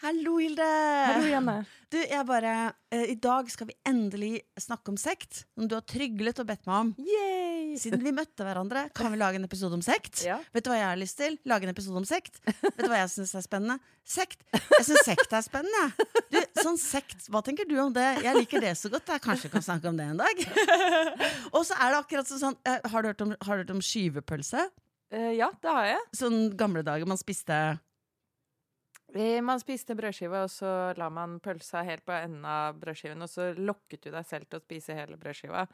Hallo, Hilde! Hallo, Janne. Du, jeg bare eh, I dag skal vi endelig snakke om sekt, som du har tryglet og bedt meg om. Yay! Siden vi møtte hverandre, kan vi lage en episode om sekt. Ja. Vet du hva jeg har lyst til? Lage en episode om sekt. Vet du hva jeg syns er spennende? Sekt. Jeg syns sekt er spennende. Du, sånn sekt, Hva tenker du om det? Jeg liker det så godt. Jeg kanskje kan snakke om det en dag. Og så er det akkurat sånn eh, Har du hørt om, har du hørt om skyvepølse? Uh, ja, det har jeg. Sånn gamle dager man spiste Man spiste brødskive, og så la man pølsa helt på enden av brødskiven, og så lokket du deg selv til å spise hele brødskiva.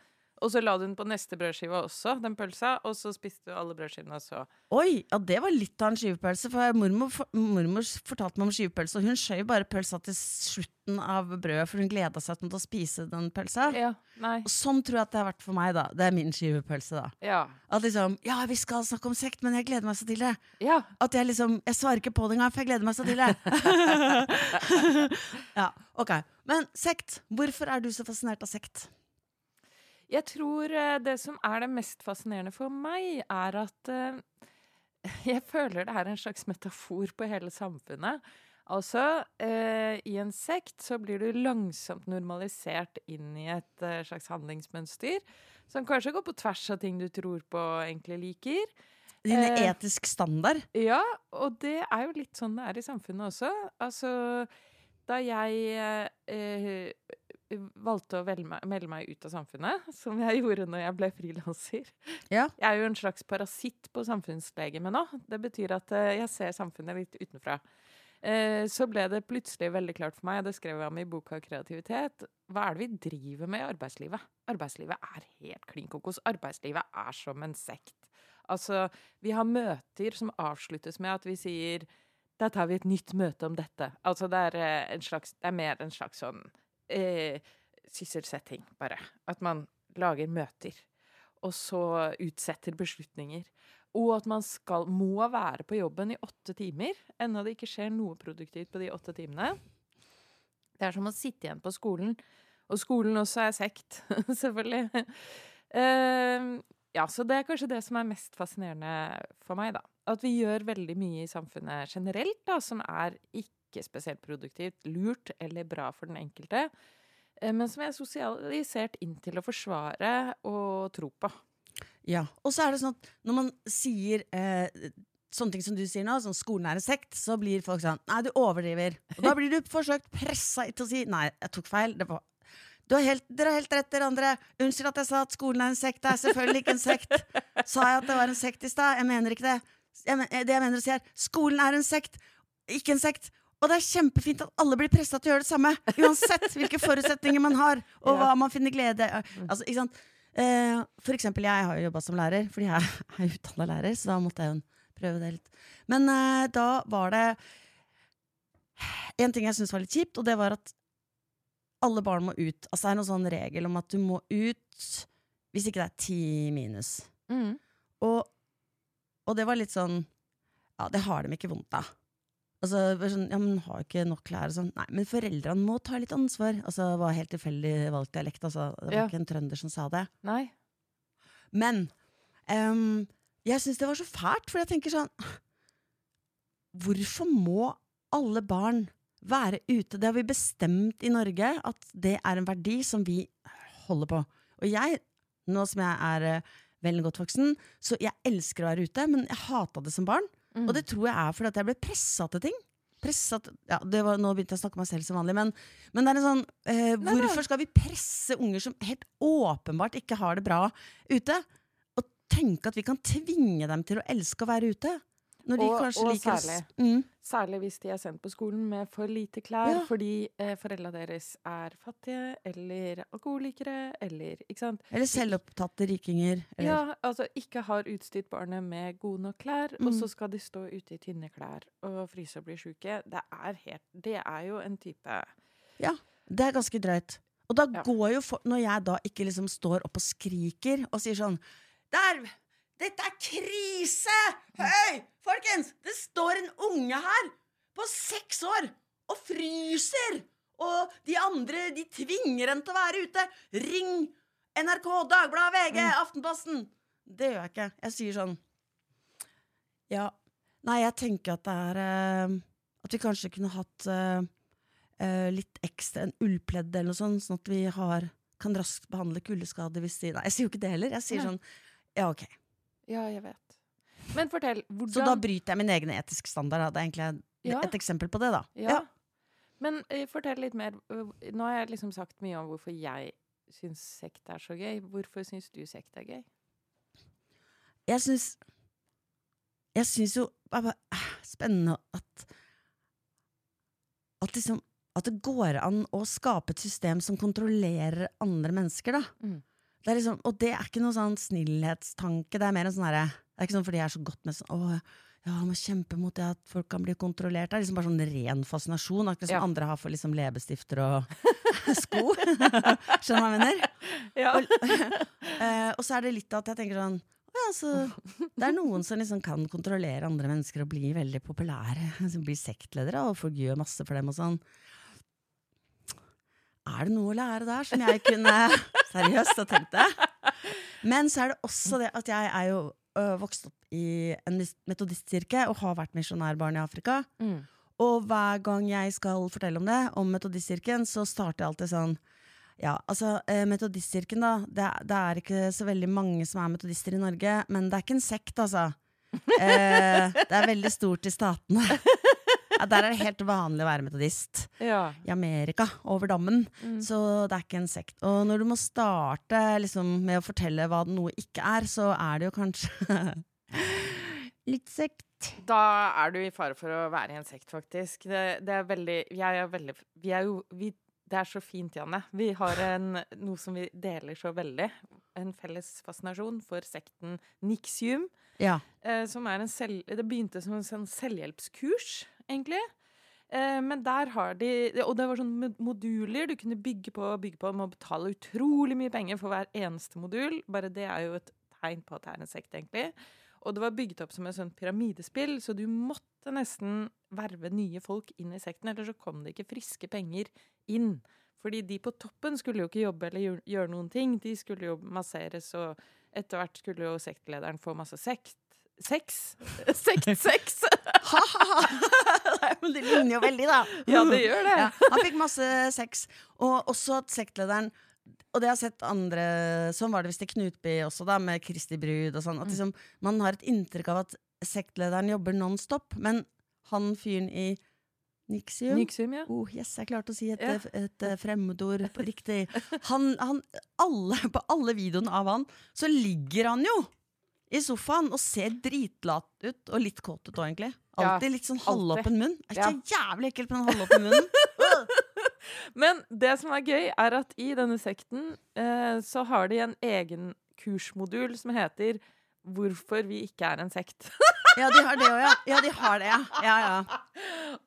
Og så la du den på neste brødskive også, den pølsa, og så spiste du alle brødskivene, og så Oi, ja det var litt av en skivepølse. For mormor, for, mormor fortalte meg om skivepølse, og hun skjøv bare pølsa til slutten av brødet, for hun gleda seg til å spise den pølsa. Ja. Nei. Og sånn tror jeg at det har vært for meg, da. Det er min skivepølse, da. Ja. At liksom Ja, vi skal snakke om sekt, men jeg gleder meg så til det. Ja. At jeg liksom Jeg svarer ikke på det engang, for jeg gleder meg så til det. ja, ok. Men sekt. Hvorfor er du så fascinert av sekt? Jeg tror eh, det som er det mest fascinerende for meg, er at eh, jeg føler det er en slags metafor på hele samfunnet. Altså, eh, i en sekt så blir du langsomt normalisert inn i et slags handlingsmønster som kanskje går på tvers av ting du tror på og egentlig liker. Din Eh, etisk standard? Ja, og det er jo litt sånn det er i samfunnet også. Altså, da jeg eh, valgte å melde meg ut av samfunnet, som jeg gjorde når jeg ble frilanser Ja. Jeg er jo en slags parasitt på samfunnslegemet nå. Det betyr at eh, jeg ser samfunnet litt utenfra. Eh, så ble det plutselig veldig klart for meg, og det skrev jeg om i boka 'Kreativitet', hva er det vi driver med i arbeidslivet? Arbeidslivet er helt klin kokos. Arbeidslivet er som en sekt. Altså, vi har møter som avsluttes med at vi sier da tar vi et nytt møte om dette. Altså, det er, eh, en slags, det er mer en slags sånn eh, sysselsetting, bare. At man lager møter. Og så utsetter beslutninger. Og at man skal, må være på jobben i åtte timer, ennå det ikke skjer noe produktivt på de åtte timene. Det er som å sitte igjen på skolen. Og skolen også er sekt, selvfølgelig. Uh, ja, så det er kanskje det som er mest fascinerende for meg, da. At vi gjør veldig mye i samfunnet generelt da, som er ikke spesielt produktivt, lurt eller bra for den enkelte, eh, men som er sosialisert inn til å forsvare og tro på. Ja. Og så er det sånn at når man sier eh, sånne ting som du sier nå, sånn skolen er en sekt, så blir folk sånn Nei, du overdriver. Og da blir du forsøkt pressa til å si Nei, jeg tok feil. Det var har helt, dere har helt rett, dere andre. Unnskyld at jeg sa at skolen er en sekt. Det er selvfølgelig ikke en sekt. Sa jeg at det var en sekt i stad? Jeg mener ikke det. Jeg det jeg mener å si er skolen er en sekt, ikke en sekt. Og det er kjempefint at alle blir pressa til å gjøre det samme. Uansett hvilke forutsetninger man har, og Ja. hva man finner glede Altså? Eh, for eksempel, jeg har jo jobba som lærer, fordi jeg er utdanna lærer, så da måtte jeg jo prøve det litt. Men eh, da var det en ting jeg syntes var litt kjipt, og det var at alle barn må ut. Altså Det er noen sånn regel om at du må ut hvis ikke det er ti minus. Og, og det var litt sånn Ja, det har de ikke vondt av. Altså, sånn, ja, men Har ikke nok klær sånn. Nei, men foreldrene må ta litt ansvar. Altså, Det var helt tilfeldig valgt dialekt. Altså, det var Ja. ikke en trønder som sa det. Nei. Men um, jeg syns det var så fælt, for jeg tenker sånn Hvorfor må alle barn være ute? Det har vi bestemt i Norge, at det er en verdi som vi holder på. Og jeg, nå som jeg er eh, vel godt voksen, så jeg elsker å være ute, men jeg hata det som barn. Mm. Og det tror jeg er fordi at jeg ble pressa til ting. Presset, ja, det var, nå begynte jeg å snakke meg selv som vanlig, men, men det er en sånn eh, Nei, nei. Hvorfor skal vi presse unger som helt åpenbart ikke har det bra ute? Og tenke at vi kan tvinge dem til å elske å være ute? Når de Og- kanskje og liker særlig. Mm. Særlig hvis de er sendt på skolen med for lite klær Ja. fordi eh, foreldra deres er fattige eller alkoholikere eller Ikke sant? Eller selvopptatte rikinger. Eller, Ja, altså ikke har utstyrt barnet med gode nok klær, og Mm. så skal de stå ute i tynne klær og fryse og bli sjuke. Det er, helt, det er jo en type Ja. Det er ganske drøyt. Og da Ja. går jo for, Når jeg da ikke liksom står opp og skriker og sier sånn Der! Dette er krise! Hei, folkens! Det står en unge her på seks år og fryser! Og de andre de tvinger henne til å være ute. Ring NRK, Dagbladet, VG, Aftenposten. Det gjør jeg ikke. Jeg sier sånn Ja, nei, jeg tenker at det er uh, At vi kanskje kunne hatt uh, litt ekstra, en ullpledd eller noe sånt, sånn at vi har, kan raskt behandle kuldeskader hvis de Nei, jeg sier jo ikke det heller. Jeg sier Nei. sånn Ja, ok. Ja, jeg vet. Men fortell, hvordan Så da bryter jeg min egen etiske standard. Da. Det er egentlig Ja. et eksempel på det, da. Ja. Men uh, fortell litt mer. øh, Nå har jeg liksom sagt mye om hvorfor jeg syns sekt er så gøy. Hvorfor syns du sekt er gøy? Jeg syns Jeg syns jo bare, eh, spennende at At liksom At det går an å skape et system som kontrollerer andre mennesker, da. Mm. Det er liksom, og det er ikke noen sånn snillhetstanke. Det er mer en sånn herre Det er ikke sånn fordi jeg er så godt med sånn Å, ja, må kjempe mot det at folk kan bli kontrollert. Det er liksom bare sånn ren fascinasjon. Akkurat som Ja. andre har for liksom leppestifter og sko. Skjønner du hva jeg mener? Ja. Eh, og så er det litt at jeg tenker sånn ja, så Det er noen som liksom kan kontrollere andre mennesker og bli veldig populære. Som blir sektledere, og folk gjør masse for dem og sånn. Er det noe å lære der som jeg kunne seriøst ha tenkt det? Men så er det også det at jeg er jo ø, vokst opp i en metodistkirke og har vært misjonærbarn i Afrika. Mm. Og hver gang jeg skal fortelle om det, om metodistkirken, så starter jeg alltid sånn Ja, altså, eh, metodistkirken, da. Det, det er ikke så veldig mange som er metodister i Norge, men det er ikke en sekt, altså. Eh, det er veldig stort i statene. Ja, der er det helt vanlig å være metodist. ja. I Amerika, over dammen. Mm. Så det er ikke en sekt. Og når du må starte liksom, med å fortelle hva noe ikke er, så er det jo kanskje litt sekt. Da er du i fare for å være i en sekt, faktisk. Det, det er veldig Jeg er veldig Vi er jo vi, Det er så fint, Janne. Vi har en, noe som vi deler så veldig. En felles fascinasjon for sekten Nixium. Ja. eh, som er en selv, det begynte som en sånn selvhjelpskurs, egentlig. Eh, men der har de Og det var sånne moduler du kunne bygge på og bygge på. Du må betale utrolig mye penger for hver eneste modul. Bare det er jo et tegn på at det er en sekt, egentlig. Og det var bygget opp som et sånt pyramidespill, så du måtte nesten verve nye folk inn i sekten, eller så kom det ikke friske penger inn. Fordi de på toppen skulle jo ikke jobbe eller gjøre- noen ting. De skulle jo masseres, og etter hvert skulle jo sektlederen få masse sekt. Sex? Sektsex! Men det ligner jo veldig, da. Ja, det gjør det. Ja, han fikk masse sex. Og også at sektlederen Og det har jeg sett andre Sånn var det visst i Knutby også, da, med Kristi brud og sånn. At liksom, man har et inntrykk av at sektlederen jobber non stop, men han fyren i Nixium Nixium, ja. Oh, yes, jeg klarte å si et, Ja. et, et fremmedord på riktig. Han, han, alle, på alle videoene av han, så ligger han jo i sofaen og ser dritlat ut, og litt kåt ut egentlig. Alltid litt sånn halvåpen munn. Er ikke Ja. jævlig ekkelt med den halvåpen munnen? Men det som er gøy, er at i denne sekten eh, så har de en egen kursmodul som heter 'Hvorfor vi ikke er en sekt'. Ja, de har det òg, ja. Ja, de har det, ja. ja, ja.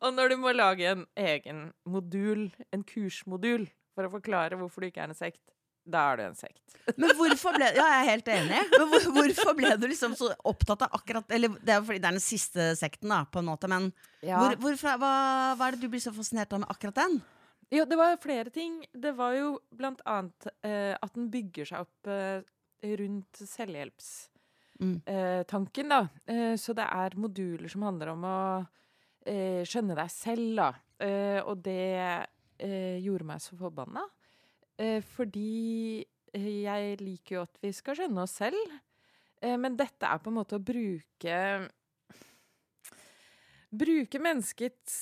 Og når du må lage en egen modul, en kursmodul, for å forklare hvorfor du ikke er en sekt, da er du en sekt. Men hvorfor ble Ja, jeg er helt enig. Men hvor, hvorfor ble du liksom så opptatt av akkurat Eller det er jo fordi det er den siste sekten, da, på en måte, men hvor, hvorfor, hva, hva er det du blir så fascinert av med akkurat den? Jo, det var flere ting. Det var jo blant annet eh, at den bygger seg opp eh, rundt selvhjelpstanken, Mm. eh, tanken, da. Eh, så det er moduler som handler om å eh, skjønne deg selv, da. Eh, og det eh, gjorde meg så forbanna. Eh, fordi eh, jeg liker jo at vi skal skjønne oss selv. Eh, men dette er på en måte å bruke Bruke menneskets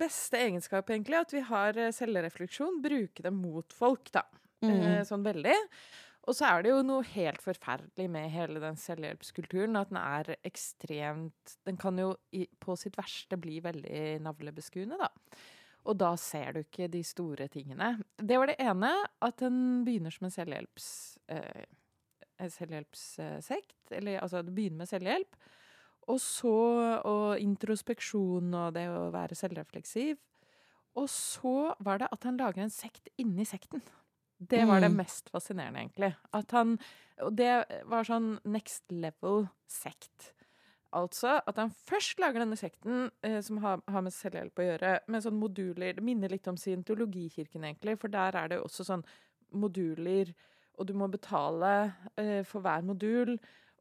beste egenskap, egentlig. At vi har selvrefleksjon. Bruke det mot folk, da. Mm. Eh, sånn veldig. Og så er det jo noe helt forferdelig med hele den selvhjelpskulturen. At den er ekstremt Den kan jo i, på sitt verste bli veldig navlebeskuende, da. Og da ser du ikke de store tingene. Det var det ene, at den begynner som en selvhjelps... Eh, selvhjelpssekt. Eller altså, det begynner med selvhjelp. Og så og introspeksjon og det å være selvrefleksiv. Og så var det at han lager en sekt inni sekten. Det var det Mm. mest fascinerende, egentlig. At han Og det var sånn next level sekt. Altså at han først lager denne sekten eh, som har, har med selvhjelp å gjøre, med sånn moduler Det minner litt om scientologikirken, egentlig, for der er det jo også sånn moduler, og du må betale eh, for hver modul,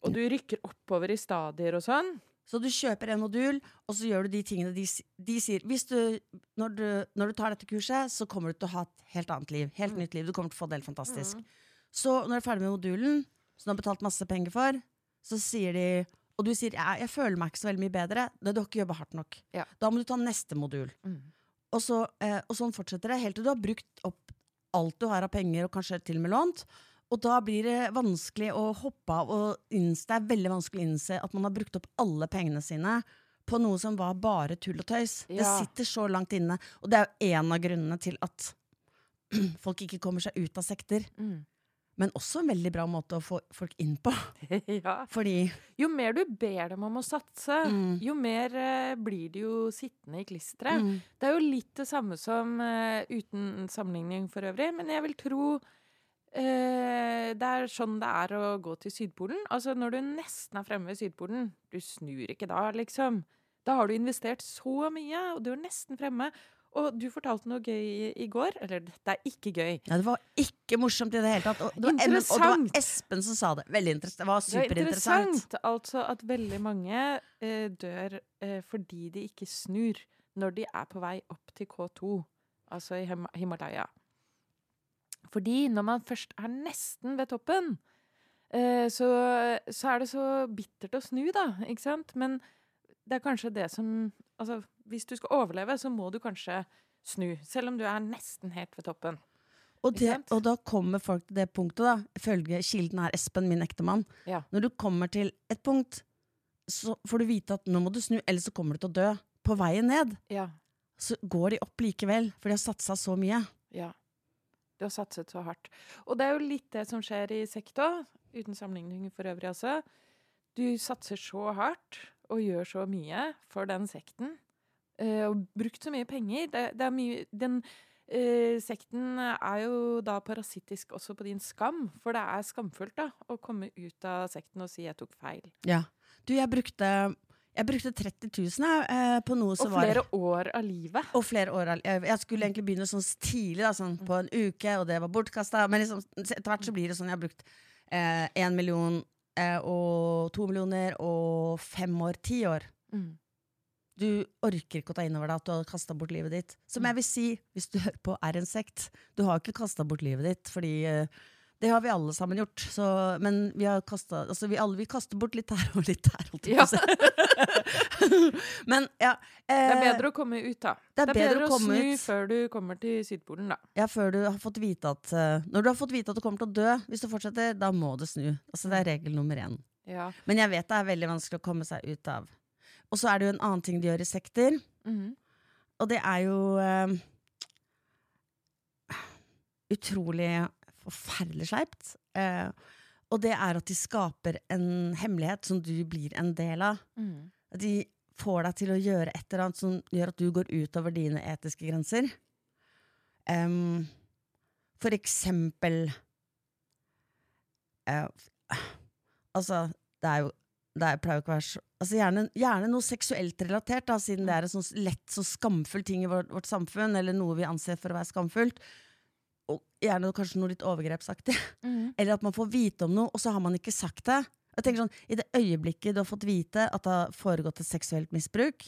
og du rykker oppover i stadier og sånn. Så du kjøper en modul, og så gjør du de tingene de, de sier. Du når, du når du tar dette kurset, så kommer du til å ha et helt annet liv. Helt nytt liv. Du kommer til å få det helt fantastisk. Så når du er ferdig med modulen, som du har betalt masse penger for, så sier de Og du sier ja, 'jeg føler meg ikke så veldig mye bedre'. Da du har ikke jobba hardt nok. Ja. Da må du ta neste modul. Mm. Og, så, eh, og sånn fortsetter det helt til du har brukt opp alt du har av penger, og kanskje til og med lånt. Og da blir det vanskelig å hoppe av og innse, det er veldig vanskelig å innse at man har brukt opp alle pengene sine på noe som var bare tull og tøys. Det sitter så langt inne. Og det er jo en av grunnene til at folk ikke kommer seg ut av sekter. Mm. Men også en veldig bra måte å få folk inn på. ja. Fordi Jo mer du ber dem om å satse, Mm. jo mer uh, blir de jo sittende i klisteret. mm, Det er jo litt det samme som uh, uten sammenligning for øvrig, men jeg vil tro uh, det er sånn det er å gå til Sydpolen. Altså Når du nesten er fremme ved Sydpolen, du snur ikke da, liksom. Da har du investert så mye, og du er nesten fremme. Og du fortalte noe gøy i, går. Eller det er ikke gøy. ja, det var ikke morsomt i det hele tatt. Og det var, og det var Espen som sa det. Veldig interessant. Det var superinteressant. Det interessant altså at veldig mange eh, dør eh, fordi de ikke snur når de er på vei opp til K2, altså i Him Himalaya. Fordi når man først er nesten ved toppen, eh, så, så er det så bittert å snu, da, ikke sant? Men det er kanskje det som Altså, hvis du skal overleve, så må du kanskje snu, selv om du er nesten helt ved toppen. Og, det, og da kommer folk til det punktet, da. Ifølge kilden er Espen, min ektemann. Ja. Når du kommer til et punkt, så får du vite at nå må du snu, ellers så kommer du til å dø. På veien ned Ja. så går de opp likevel, for de har satsa så mye. Ja. Du har satset så hardt. Og det er jo litt det som skjer i sekta, uten sammenligning for øvrig altså. Du satser så hardt og gjør så mye for den sekten, eh, og brukt så mye penger. Det, det er mye Den eh, sekten er jo da parasittisk også på din skam, for det er skamfullt da å komme ut av sekten og si 'jeg tok feil'. Ja. Du, jeg brukte, jeg brukte 30 000 eh, på noe som var Og var flere år av livet. Og flere år. av livet. jeg skulle egentlig begynne sånn tidlig, da, sånn på en uke, og det var bortkasta. Men liksom, etter hvert så blir det sånn jeg har brukt én million eh, og to millioner og fem år, ti år. Mm. Du orker ikke å ta inn over deg at du har kasta bort livet ditt. Som Mm. jeg vil si, hvis du hører på, er en sekt. Du har ikke kasta bort livet ditt, fordi eh, det har vi alle sammen gjort. Så, men vi har kastet, altså vi alle vi kaster bort litt her og litt å si. men ja. Det er eh, bedre å komme ut, da. det er bedre å å komme snu ut. før du kommer til Sydpolen, da. Ja, før du har fått vite at uh, Når du har fått vite at du kommer til å dø, hvis du fortsetter, da må du snu. Altså Det er regel nummer én. Ja. Men jeg vet det er veldig vanskelig å komme seg ut av. Og så er det jo en annen ting de gjør i sekter, Mhm. og det er jo uh, utrolig forferdelig sleipt. Eh, og det er at de skaper en hemmelighet som du blir en del av. Mm. De får deg til å gjøre et eller annet som gjør at du går utover dine etiske grenser. Um, for eksempel uh, Altså, det er jo det er, pleier jo ikke å være så altså gjerne, gjerne noe seksuelt relatert, da, siden det er en sånn lett så skamfull ting i vårt, vårt samfunn, eller noe vi anser for å være skamfullt. Og gjerne kanskje noe litt overgrepsaktig. Mm. Eller at man får vite om noe, og så har man ikke sagt det. Jeg tenker sånn, I det øyeblikket du har fått vite at det har foregått et seksuelt misbruk,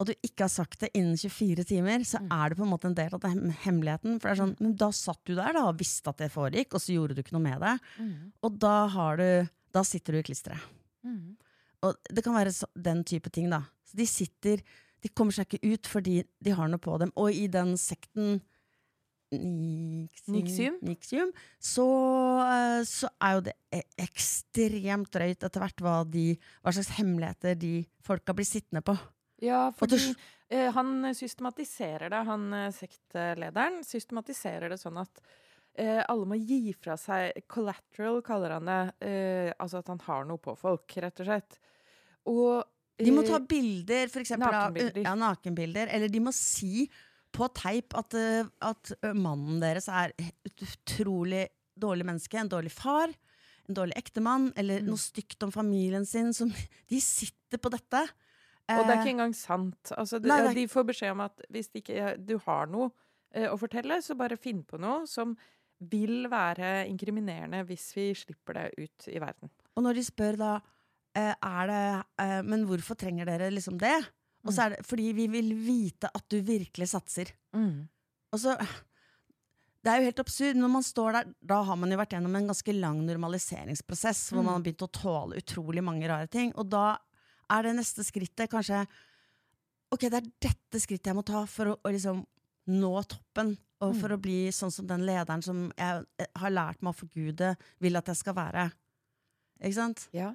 og du ikke har sagt det innen 24 timer, så Mm. er det på en måte en del av den hemmeligheten. For det er sånn, men Da satt du der da, og visste at det foregikk, og så gjorde du ikke noe med det. Mm. Og da, har du, da sitter du i klisteret. Mhm. Og det kan være så, den type ting, da. Så de sitter De kommer seg ikke ut fordi de har noe på dem. Og i den sekten Nixium? Nixium så, eh, så er jo det e- ekstremt drøyt etter hvert hva, de, hva slags hemmeligheter de folka blir sittende på. Ja, fordi eh, han systematiserer det, han eh, sektlederen systematiserer det sånn at eh, alle må gi fra seg Collateral, kaller han det. Eh, altså at han har noe på folk, rett og slett. Og De må eh, ta bilder, for eksempel, nakenbilder. Ja, nakenbilder. Eller de må si på teip at, eh, at eh, mannen deres er et utrolig dårlig menneske. En dårlig far, en dårlig ektemann, eller Mm. noe stygt om familien sin. Som, de sitter på dette. Og det er Eh, ikke engang sant. Altså, de, Nei, er de får beskjed om at hvis ikke du har noe eh, å fortelle, så bare finn på noe som vil være inkriminerende hvis vi slipper det ut i verden. Og når de spør da eh, er det eh, Men hvorfor trenger dere liksom det? Og så er det fordi vi vil vite at du virkelig satser. Mm. Og så Det er jo helt absurd. Når man står der, da har man jo vært gjennom en ganske lang normaliseringsprosess, hvor Mm. man har begynt å tåle utrolig mange rare ting. Og da er det neste skrittet kanskje Ok, det er dette skrittet jeg må ta for å, å liksom nå toppen. Og for Mm. å bli sånn som den lederen som jeg eh, har lært meg å forgude, vil at jeg skal være. Ikke sant? Ja.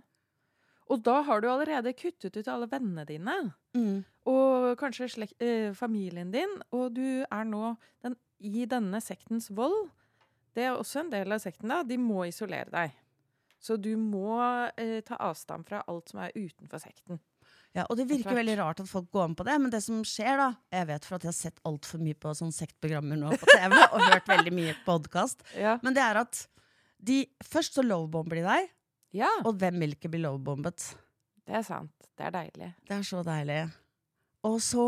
Og da har du allerede kuttet ut alle vennene dine. Mm. Og kanskje slekt, eh, familien din. Og du er nå den, i denne sektens vold. Det er også en del av sekten. da. De må isolere deg. Så du må eh, ta avstand fra alt som er utenfor sekten. Ja, og det virker veldig rart at folk går med på det, men det som skjer da Jeg vet for at jeg har sett altfor mye på sånn sektprogrammer nå på TV, og hørt veldig mye podkast, Ja. men det er at de Først så lovebomber de deg, ja, og hvem vil ikke bli lovebombet? det er sant. Det er deilig. Det er så deilig. Og så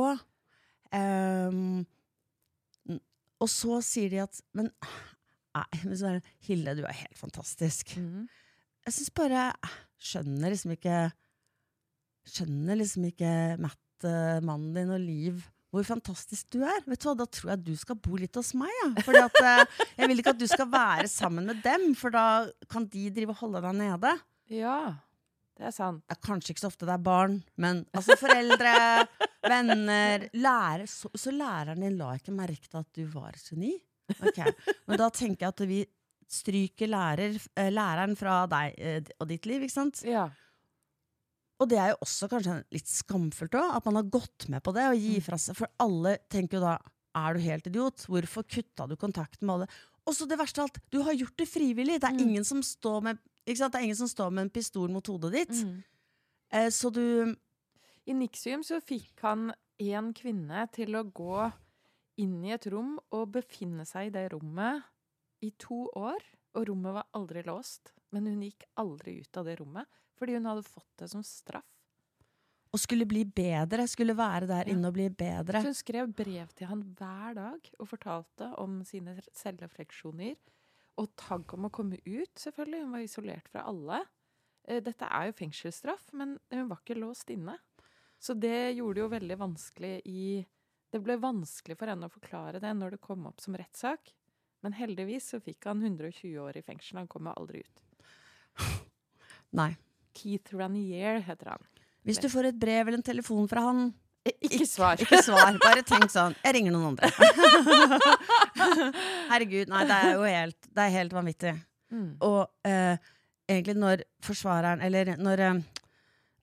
um, Og så sier de at Men nei, Hilde, du er helt fantastisk. Mm. Jeg syns bare Skjønner liksom ikke Skjønner liksom ikke Matt, eh, mannen din og Liv hvor fantastisk du er. Vet du hva, Da tror jeg du skal bo litt hos meg. Ja. Fordi at, eh, jeg vil ikke at du skal være sammen med dem, for da kan de drive og holde deg nede. Ja, det er sant. Ja, kanskje ikke så ofte det er barn, men altså foreldre, venner lærer, så, så læreren din la ikke merke til at du var et geni? Okay. Men da tenker jeg at vi stryker lærer, eh, læreren fra deg eh, og ditt liv, ikke sant? Ja. Og det er jo også kanskje litt skamfullt òg, at man har gått med på det og gi fra seg. For alle tenker jo da er du helt idiot? Hvorfor kutta du kontakten med alle? Og så det verste av alt, du har gjort det frivillig. Det er, Mm. ingen, som står med, ikke sant? Det er ingen som står med en pistol mot hodet ditt. Mm. Eh, så du I Nixium så fikk han en kvinne til å gå inn i et rom og befinne seg i det rommet i to år. Og rommet var aldri låst, men hun gikk aldri ut av det rommet fordi hun hadde fått det som straff. Og skulle bli bedre, skulle være der Ja. inne og bli bedre. Så hun skrev brev til han hver dag og fortalte om sine selvrefleksjoner. Og tagg om å komme ut, selvfølgelig. Hun var isolert fra alle. Eh, Dette er jo fengselsstraff, men hun var ikke låst inne. Så det gjorde det jo veldig vanskelig i Det ble vanskelig for henne å forklare det når det kom opp som rettssak. Men heldigvis så fikk han 120 år i fengsel. Han kommer aldri ut. Nei. Keith Ranier heter han. Hvis du får et brev eller en telefon fra han, Ikke svar. ikke svar. Bare tenk sånn. Jeg ringer noen andre. Herregud. Nei, det er jo helt, det er helt vanvittig. Mm. Og eh, egentlig når forsvareren Eller når eh,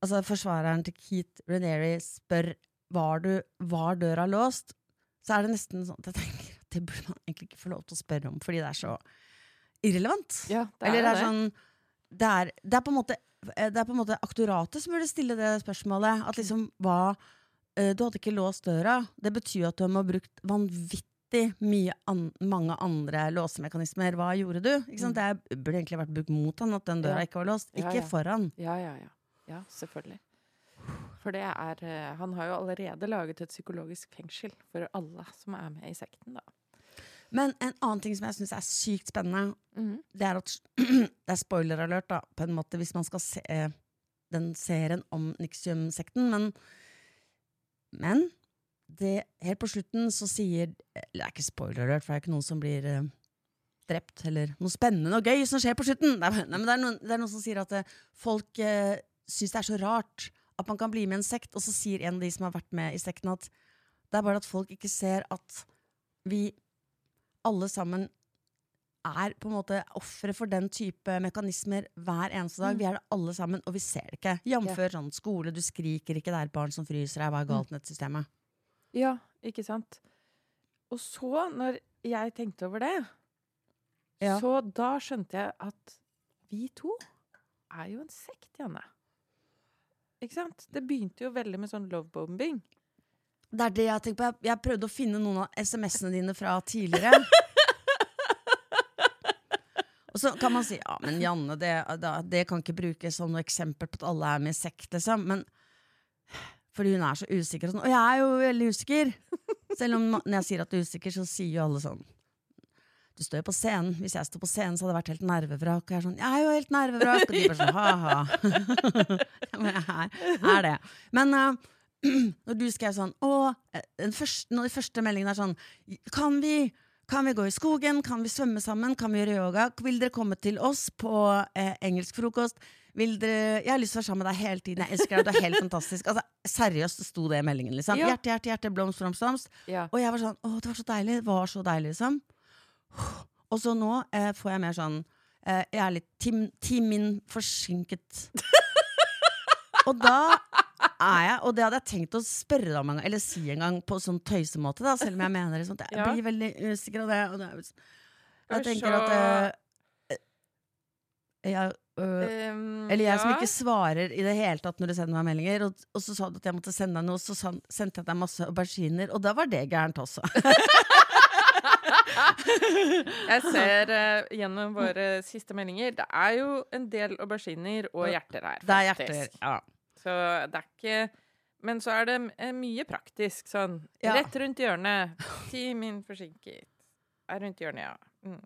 altså forsvareren til Keith Reneri spør var, du, var døra låst, så er det nesten sånn at jeg tenker at det burde man egentlig ikke få lov til å spørre om, fordi det er så irrelevant. Ja, det er Eller det er det. sånn det er, det er på en måte Det er på en måte aktoratet som burde stille det spørsmålet. At liksom hva eh, Du hadde ikke låst døra. Det betyr at du må ha brukt vanvittig mye an, mange andre låsemekanismer. Hva gjorde du? Sant? Det burde egentlig vært brukt mot han at den døra Mm. Ja. ikke var låst. Ikke ja. ja. foran. Ja, ja, ja. Ja, selvfølgelig. For det er eh, Han har jo allerede laget et psykologisk fengsel for alle som er med i sekten, da. Men en annen ting som jeg syns er sykt spennende, Mhm. det er at Det er spoiler-alert, da, på en måte, hvis man skal se eh, den serien om Nixium-sekten, men Men det, helt på slutten så sier det er ikke spoiler-alert, for det er ikke noen som blir eh, drept, eller noe spennende og gøy som skjer på slutten. Nei, men- nei, men det, er noen, det er noen som sier at eh, folk eh, syns det er så rart at man kan bli med i en sekt, og så sier en av de som har vært med i sekten, at det er bare at folk ikke ser at vi alle sammen er på en måte ofre for den type mekanismer hver eneste dag. Mm. Vi er det alle sammen, og vi ser det ikke. Jamfør sånn skole, du skriker ikke, det er et barn som fryser deg, hva er galt med dette systemet? Ja, ikke sant? Og så, når jeg tenkte over det, Ja. så da skjønte jeg at vi to er jo en sekt, Janne. Ikke sant? Det begynte jo veldig med sånn lovebombing. Det er det jeg tenkt på. Jeg, jeg prøvde å finne noen av SMS-ene dine fra tidligere. Og så kan man si ja, men Janne, det, det kan ikke brukes som noe eksempel på at alle er med i sekt, liksom. Men fordi hun er så usikker og sånn. Og jeg er jo veldig usikker. Selv om når jeg sier at du er usikker, så sier jo alle sånn du står jo på scenen. Hvis jeg sto på scenen, så hadde det vært helt nervevrak. Og jeg er sånn, jeg er jo helt nervevrak. Og de bare sånn, ha-ha. Men jeg er, er det. Men eh, når du skrev sånn Å, eh, den første, når de første meldingene er sånn Kan vi, kan vi gå i skogen? Kan vi svømme sammen? Kan vi gjøre yoga? Vil dere komme til oss på eh, engelsk frokost? Vil dere, jeg har lyst til å være sammen med deg hele tiden. Jeg elsker deg, du er helt fantastisk. Altså, seriøst sto det i meldingen. liksom Ja. Hjerte, hjerte, hjerte, blomst, blomst, blomst. Ja. Og jeg var sånn Å, det var så deilig. Det var så deilig, liksom. Og så nå eh, får jeg mer sånn eh, Jeg er litt Team timin forsinket. og da er jeg Og det hadde jeg tenkt å spørre deg om en gang, eller si en gang på sånn tøysemåte, da, selv om jeg mener det. at jeg Ja. blir veldig usikker av det. Og det er, jeg tenker at eh, jeg, øh, Um, eller jeg som ikke svarer i det hele tatt når du sender meg meldinger. Og, og så sa du at jeg måtte sende deg noe, så sendte jeg deg masse auberginer, og da var det gærent også. Jeg ser uh, gjennom våre siste meldinger Det er jo en del auberginer og hjerter her. Det er hjerter. Ja. Så det er ikke Men så er det eh, mye praktisk. Sånn Ja. rett rundt hjørnet. Ti min forsinket. Er rundt hjørnet, ja. Mm.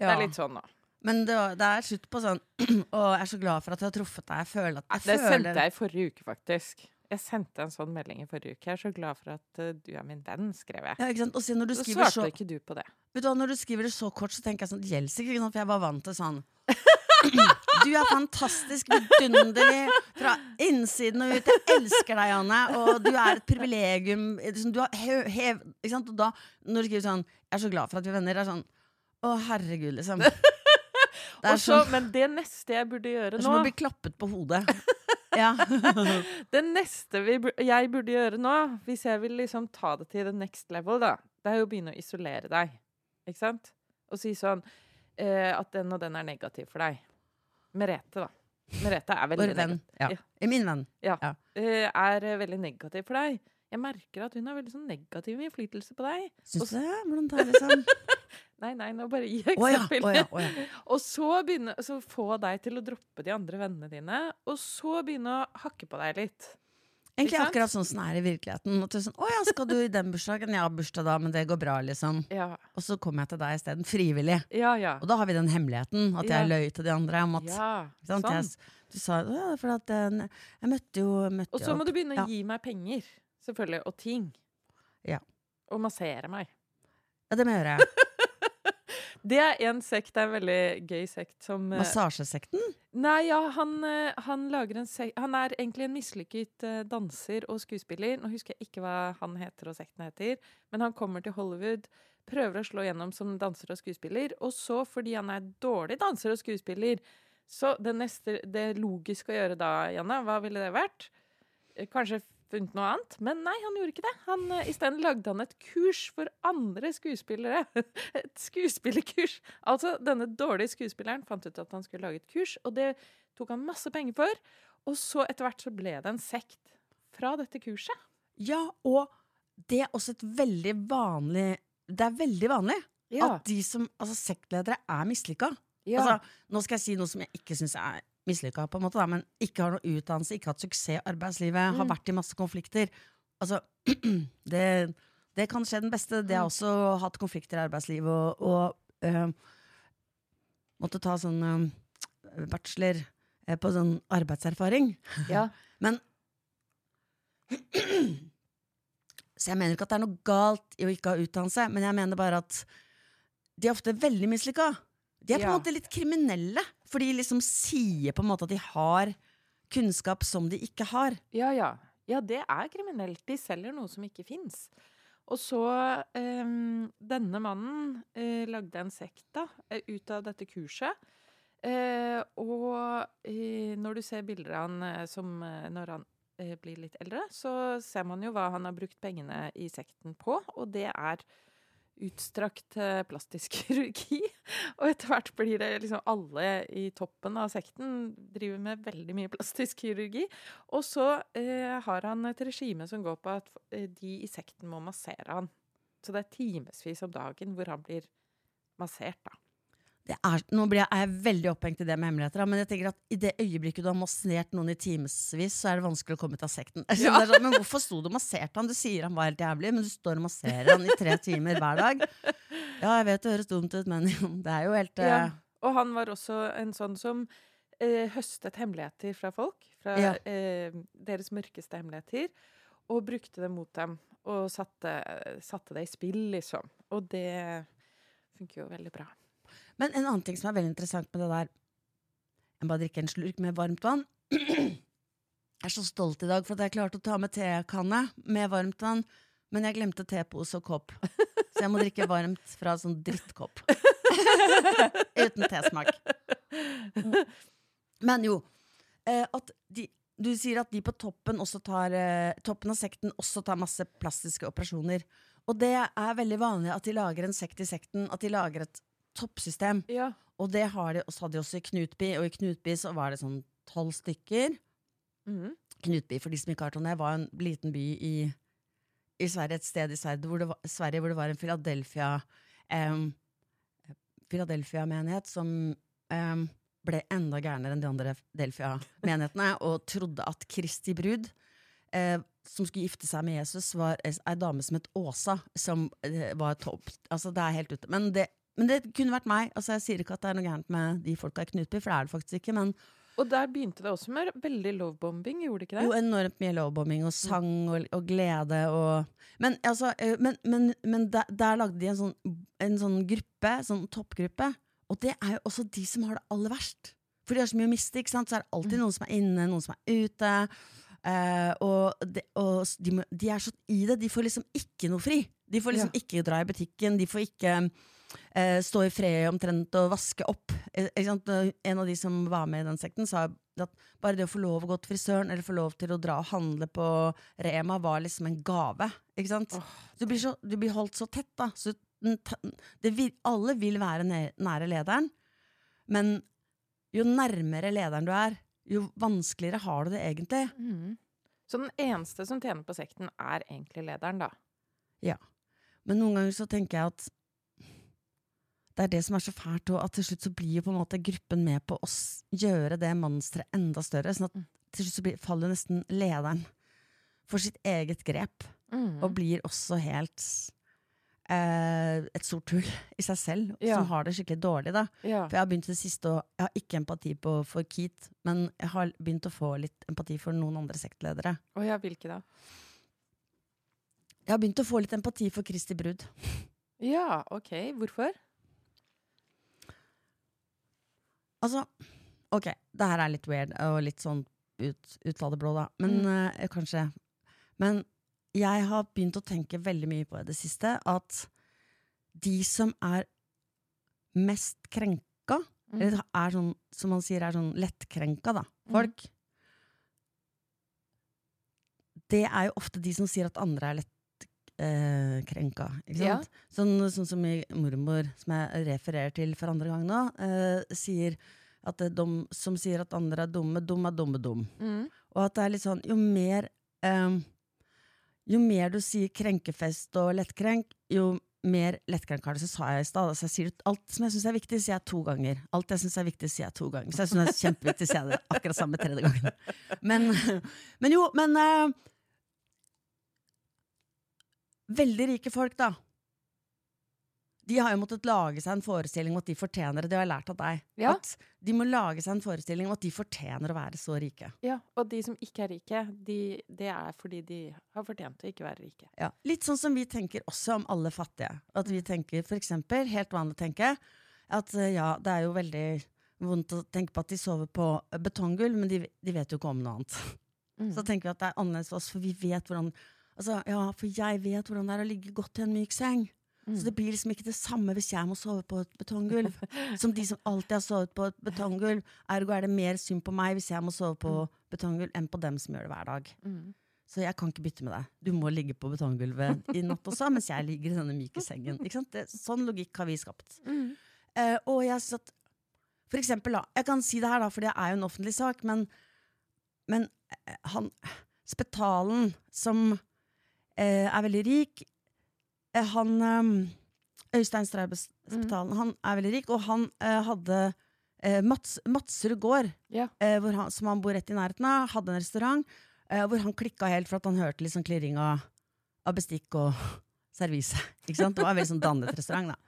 Det er litt sånn, da. Men det, det er slutt på sånn Og jeg er så glad for at jeg har truffet deg. Jeg føler at jeg Det føler, sendte jeg i forrige uke, faktisk. Jeg sendte en sånn melding i forrige uke. Jeg er så glad for at uh, du er min venn, skrev jeg. ja, ikke sant? Og så når du Så svarte så ikke du på det. Vet du hva, Når du skriver det så kort, så tenker jeg sånn Det gjelder ikke, ikke for jeg var vant til sånn Du er fantastisk vidunderlig fra innsiden og ut. Jeg elsker deg, Janne. Og du er et privilegium. Liksom, Du har hev, hev, ikke sant? Og da, når du skriver sånn Jeg er så glad for at vi er venner, det er sånn Å, herregud, liksom. Det er Og sånn, men det neste jeg burde det gjøre er som å bli klappet på hodet. Ja. Det neste vi, jeg burde gjøre nå, hvis jeg vil liksom ta det til the next level, da, det er jo å begynne å isolere deg. Ikke sant? Og si sånn eh, at den og den er negativ for deg. Merete, da. Merete er veldig Vår venn. negativ. Ja. Min venn. Eh, er eh, veldig negativ for deg. Jeg merker at hun har veldig sånn negativ innflytelse på deg. Syns du det? Hvordan det liksom? Nei, nei, nå bare gi ja, eksempel. å ja, oh, ja. Og så begynne så få deg til å droppe de andre vennene dine, og så begynne å hakke på deg litt. Egentlig sant? akkurat sånn som det er i virkeligheten. At du er sånn, 'Å ja, skal du i den bursdagen?' Ja, bursdag da, men det går bra, liksom. Ja, Og så kommer jeg til deg isteden, frivillig. ja. ja. Og da har vi den hemmeligheten, at jeg løy til de andre om at ja sånn. jeg, Du sa ja, for at eh, jeg møtte jo møtte Og så må du begynne å gi meg penger, selvfølgelig, og ting. Ja. Og massere meg. Ja, det må jeg gjøre. Det er en sekt, det er en veldig gøy sekt som eh, Massasjesekten? Nei, ja, han, eh, han lager en sekt Han er egentlig en mislykket eh, danser og skuespiller. Nå husker jeg ikke hva han heter og sekten heter, men han kommer til Hollywood, prøver å slå gjennom som danser og skuespiller, og så, fordi han er dårlig danser og skuespiller, så det neste Det logiske å gjøre da, Janne, hva ville det vært? Kanskje funnet noe annet? Men nei, han gjorde ikke det. Han, eh, Isteden lagde han et kurs for andre skuespillere. Et skuespillerkurs. Altså, denne dårlige skuespilleren fant ut at han skulle lage et kurs, og det tok han masse penger for. Og så etter hvert så ble det en sekt fra dette kurset. Ja, og det er også et veldig vanlig Det er veldig vanlig at de som, altså sektledere er mislykka. ja. Altså, nå skal jeg si noe som jeg ikke syns er mislykka, på en måte, da, men ikke har noe utdannelse, ikke hatt suksess i arbeidslivet, har Mm. vært i masse konflikter. Altså, det, det kan skje den beste. Det har Mm. også hatt konflikter i arbeidslivet og, og øh, måtte ta sånn øh, bachelor øh, på sånn arbeidserfaring. ja. Men Så jeg mener ikke at det er noe galt i å ikke ha utdannelse, men jeg mener bare at de er ofte veldig mislykka. De er på en Ja. måte litt kriminelle, for de liksom sier på en måte at de har kunnskap som de ikke har. Ja, ja. Ja, det er kriminelt. De selger noe som ikke fins. Og så um, Denne mannen uh, lagde en sekt da, eh, ut av dette kurset. Uh, og uh, når du ser bilder av han som når han blir litt eldre, så ser man jo hva han har brukt pengene i sekten på, og det er utstrakt eh, plastisk kirurgi. Og etter hvert blir det liksom alle i toppen av sekten driver med veldig mye plastisk kirurgi. Og så eh, har han et regime som går på at eh, de i sekten må massere han. Så det er timevis om dagen hvor han blir massert, da. Det er, nå jeg, er jeg veldig opphengt i det med hemmeligheter, men jeg tenker at i det øyeblikket du har massert noen i timevis, så er det vanskelig å komme ut av sekten. Er sånn, men hvorfor sto du og masserte han? Du sier han var helt jævlig, men du står og masserer han i tre timer hver dag. Ja, jeg vet det høres dumt ut, men det er jo helt eh, Ja. Og han var også en sånn som eh, høstet hemmeligheter fra folk. Fra Ja. eh, deres mørkeste hemmeligheter. Og brukte det mot dem. Og satte, satte det i spill, liksom. Og det funker jo veldig bra. Men en annen ting som er veldig interessant med det der Jeg bare drikker en slurk med varmt vann. Jeg er så stolt i dag for at jeg klarte å ta med tekanne med varmt vann. Men jeg glemte tepose og kopp. Så jeg må drikke varmt fra sånn drittkopp. Uten tesmak. Men jo, eh, at de, du sier at de på toppen, også tar, eh, toppen av sekten også tar masse plastiske operasjoner. Og det er veldig vanlig at de lager en sekt i sekten, at de lager et toppsystem. Ja. Og det har de, hadde de også i Knutby, og i Knutby så var det sånn tolv stykker. Mm. Knutby, for de som ikke har hørt om det, var en liten by i, i Sverige, et sted i Sverige hvor det var, Sverige hvor det var en Philadelphia um, Philadelphia-menighet som um, ble enda gærnere enn de andre Delphia-menighetene, og trodde at Kristi brud, eh, som skulle gifte seg med Jesus, var ei dame som het Åsa, som eh, var topp. Altså, det er helt ute. Men det, men det kunne vært meg. Altså, jeg sier ikke at det er noe gærent med de folka i Knutby, for det er det faktisk ikke. men Og der begynte det også med veldig lovebombing, gjorde det ikke det? jo, enormt mye lovebombing og sang og, og glede og Men, altså, eh, men, men, men der, der lagde de en sånn, en sånn gruppe, sånn toppgruppe, og det er jo også de som har det aller verst. For de har så mye å miste, ikke sant? så er det alltid noen som er inne, noen som er ute. Uh, og de, og de, de er så i det. De får liksom ikke noe fri. De får liksom ikke dra i butikken, de får ikke eh, stå i fred omtrent og vaske opp. Eh, sant? En av de som var med i den sekten, sa at bare det å få lov å gå til frisøren eller få lov til å dra og handle på Rema, var liksom en gave. Ikke sant? Du, blir så, du blir holdt så tett, da. Så det vil, alle vil være nære lederen, men jo nærmere lederen du er, jo vanskeligere har du det egentlig. Mm. Så den eneste som tjener på sekten, er egentlig lederen, da? Ja. Men noen ganger så tenker jeg at det er det som er så fælt, og at til slutt så blir på en måte gruppen med på å gjøre det monsteret enda større. Sånn at Mm. til slutt så blir, faller nesten lederen for sitt eget grep, Mm. og blir også helt eh, et stort hull i seg selv, Ja. som har det skikkelig dårlig. da. Ja. For jeg har begynt det siste å Jeg har ikke empati på, for Keith, men jeg har begynt å få litt empati for noen andre sektledere. Å ja, hvilke da? Jeg har begynt å få litt empati for Kristi brud. Ja, ok. Hvorfor? Altså, ok, det her er litt weird og litt sånn ut, ut av det blå, da. Men eh, kanskje Men jeg har begynt å tenke veldig mye på i det siste at de som er mest krenka, Mm. eller er sånn, som man sier er sånn lettkrenka, da, folk Det er jo ofte de som sier at andre er lettkrenka. krenka, Ja. Sånn, sånn som mormor, som jeg refererer til for andre gang nå, eh, sier at det er dum, som sier at andre er dumme, dum er dumme, dum. Mm. Og at det er litt sånn, jo mer eh, Jo mer du sier krenkefest og lettkrenk, jo mer lettkrenk har du. Så sa jeg i stad. Altså jeg sier alt som jeg syns er viktig, sier jeg to ganger. Alt jeg syns er viktig, sier jeg to ganger. Så jeg syns det er kjempeviktig, sier jeg det akkurat samme tredje gangen. Men, men jo, men eh, Veldig rike folk, da. De har jo måttet lage seg en forestilling om at de fortjener det. Det har jeg lært av deg. Ja. At de må lage seg en forestilling om at de fortjener å være så rike. Ja, og de som ikke er rike, de, det er fordi de har fortjent å ikke være rike. Ja. Litt sånn som vi tenker også om alle fattige. At vi tenker for eksempel, helt vanlig å tenke, at eh, ja, det er jo veldig vondt å tenke på at de sover på betonggulv, men de, de vet jo ikke om noe annet. Mm. Så tenker vi at det er annerledes for oss, for vi vet hvordan Altså, ja, for jeg vet hvordan det er å ligge godt i en myk seng. Mm. Så det blir liksom ikke det samme hvis jeg må sove på et betonggulv, som de som alltid har sovet på et betonggulv. Ergo er det mer synd på meg hvis jeg må sove på betonggulv, enn på dem som gjør det hver dag. Mm. Så jeg kan ikke bytte med deg. Du må ligge på betonggulvet i natt også, mens jeg ligger i denne myke sengen. Det, sånn logikk har vi skapt. Eh, og jeg synes at For eksempel, da. Jeg kan si det her, da, for det er jo en offentlig sak, men, men eh, han Spetalen, som er veldig rik, eh, han eh, Øystein mm. han er veldig rik, og han eh, hadde eh, Mats, Matsrud gård, Ja. eh, hvor han, som han bor rett i nærheten av, hadde en restaurant eh, hvor han klikka helt for at han hørte sånn klirring av, av bestikk og servise. Ikke sant? Det var en veldig sånn dannet restaurant, da.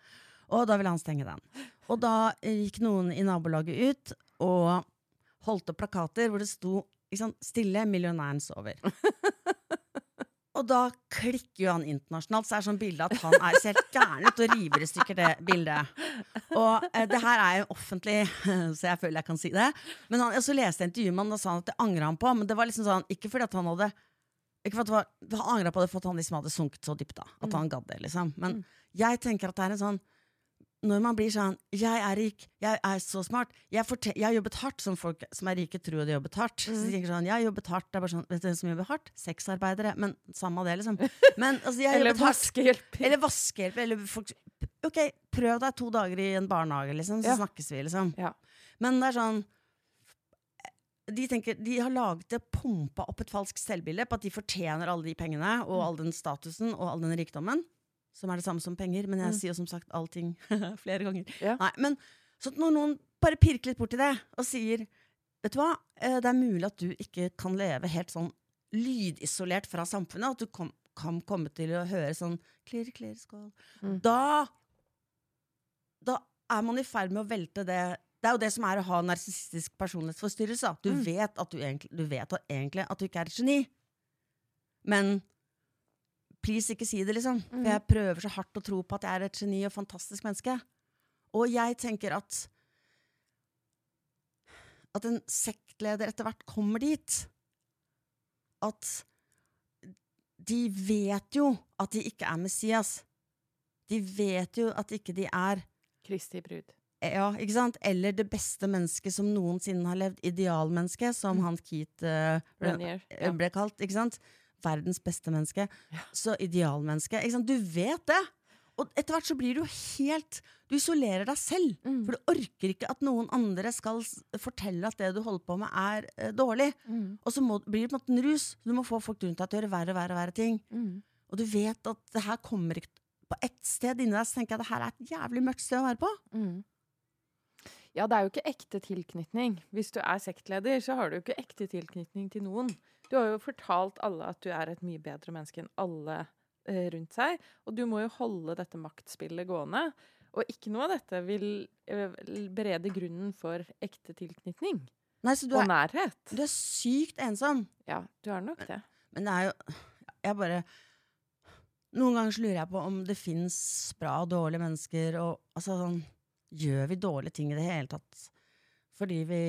Og da ville han stenge den. Og da eh, gikk noen i nabolaget ut og holdt opp plakater hvor det sto sant, 'Stille, millionæren sover'. Og da klikker jo han internasjonalt, så er det sånn bilde at han er helt gæren ut og river i stykker det bildet. Og eh, det her er jo offentlig, så jeg føler jeg kan si det. Men han, så leste jeg intervjuet med han, og sa han at det angra han på. Men det var liksom sånn, ikke fordi at han hadde ikke for at det var, Han angra på det for at han liksom hadde sunket så dypt. da At han gadd det, liksom. Men jeg tenker at det er en sånn når man blir sånn 'Jeg er rik, jeg er så smart', jeg, jeg har jobbet hardt, som folk som er rike, tror de har jobbet hardt. Så de tenker sånn 'Jeg har jobbet hardt', det er bare sånn Vet du hvem som jobber hardt? Sexarbeidere. Men samme det, liksom. Men altså, Eller vaskehjelper. vaskehjelp. Eller vaskehjelp. Eller folk Ok, prøv deg to dager i en barnehage, liksom, så Ja. snakkes vi, liksom. Ja. Men det er sånn de, tenker, de har laget det, pumpa opp et falskt selvbilde på at de fortjener alle de pengene og all den statusen og all den rikdommen. Som er det samme som penger, men jeg Mm. sier som sagt allting flere ganger. Ja. Nei, men Så når noen bare pirker litt borti det og sier Vet du hva, Eh, det er mulig at du ikke kan leve helt sånn lydisolert fra samfunnet, at du kom, kan komme til å høre sånn klirr, klirr, skål. Mm. Da Da er man i ferd med å velte det Det er jo det som er å ha narsissistisk personlighetsforstyrrelse. Du, Mm. vet at du, egentlig, du vet at egentlig at du ikke er et geni. Men please, ikke si det, liksom. For Mm. jeg prøver så hardt å tro på at jeg er et geni og fantastisk menneske. Og jeg tenker at At en sektleder etter hvert kommer dit. At de vet jo at de ikke er Messias. De vet jo at ikke de er Kristi brud. ja, ikke sant? Eller det beste mennesket som noensinne har levd. Idealmennesket, som Mm. han Keith uh, ble, ble kalt. ikke sant? Verdens beste menneske. Så idealmenneske. Du vet det! Og etter hvert så blir du helt Du isolerer deg selv. Mm. For du orker ikke at noen andre skal fortelle at det du holder på med, er eh, dårlig. Mm. Og så må, blir det på en måte en rus. Du må få folk rundt deg til å gjøre verre og verre, verre ting. Mm. Og du vet at det her kommer ikke På ett sted inni deg så tenker jeg at det her er et jævlig mørkt sted å være på. Mm. Ja, det er jo ikke ekte tilknytning. Hvis du er sektleder, så har du jo ikke ekte tilknytning til noen. Du har jo fortalt alle at du er et mye bedre menneske enn alle eh, rundt seg. Og du må jo holde dette maktspillet gående. Og ikke noe av dette vil eh, berede grunnen for ekte tilknytning Nei, så du og er, nærhet. du er sykt ensom. Ja, du er nok det. Men det er jo Jeg bare Noen ganger så lurer jeg på om det fins bra og dårlige mennesker, og altså sånn Gjør vi dårlige ting i det hele tatt fordi vi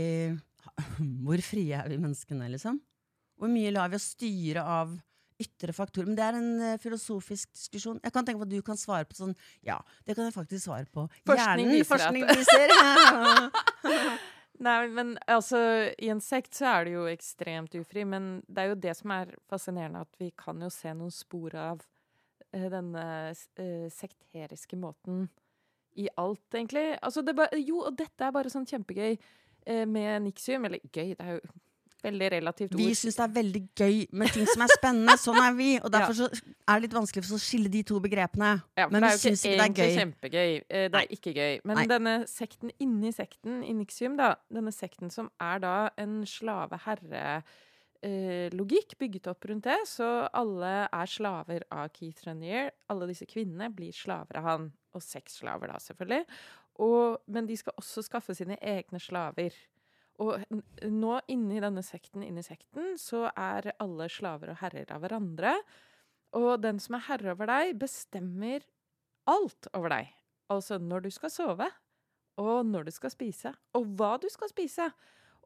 Hvor frie er vi menneskene, liksom? Hvor mye lar vi oss styre av ytre faktorer? Men det er en eh, filosofisk diskusjon. Jeg kan tenke på at du kan svare på sånn Ja, det kan jeg faktisk svare på. Forskning Hjernen, forskning viser. Nei, men altså, i en sekt så er det jo ekstremt ufri, men det er jo det som er fascinerende, at vi kan jo se noen spor av eh, denne uh, sekteriske måten i alt, egentlig. Altså, det ba, jo, og dette er bare sånn kjempegøy uh, med Nixium, eller gøy, det er jo veldig relativt Vi ord. syns det er veldig gøy med ting som er spennende. Sånn er vi. Og derfor så er det litt vanskelig for oss å skille de to begrepene. Ja, Men vi syns ikke det er gøy. kjempegøy. Eh, Det er ikke gøy. Men Nei. denne sekten inni sekten, i Nixium, da, denne sekten som er da en slave-herre-logikk bygget opp rundt det, så alle er slaver av Keith Renier. Alle disse kvinnene blir slaver av han, og sexslaver da, selvfølgelig. Og, men de skal også skaffe sine egne slaver. Og nå inni denne sekten, inni sekten, så er alle slaver og herrer av hverandre. Og den som er herre over deg, bestemmer alt over deg. Altså når du skal sove, og når du skal spise, og hva du skal spise.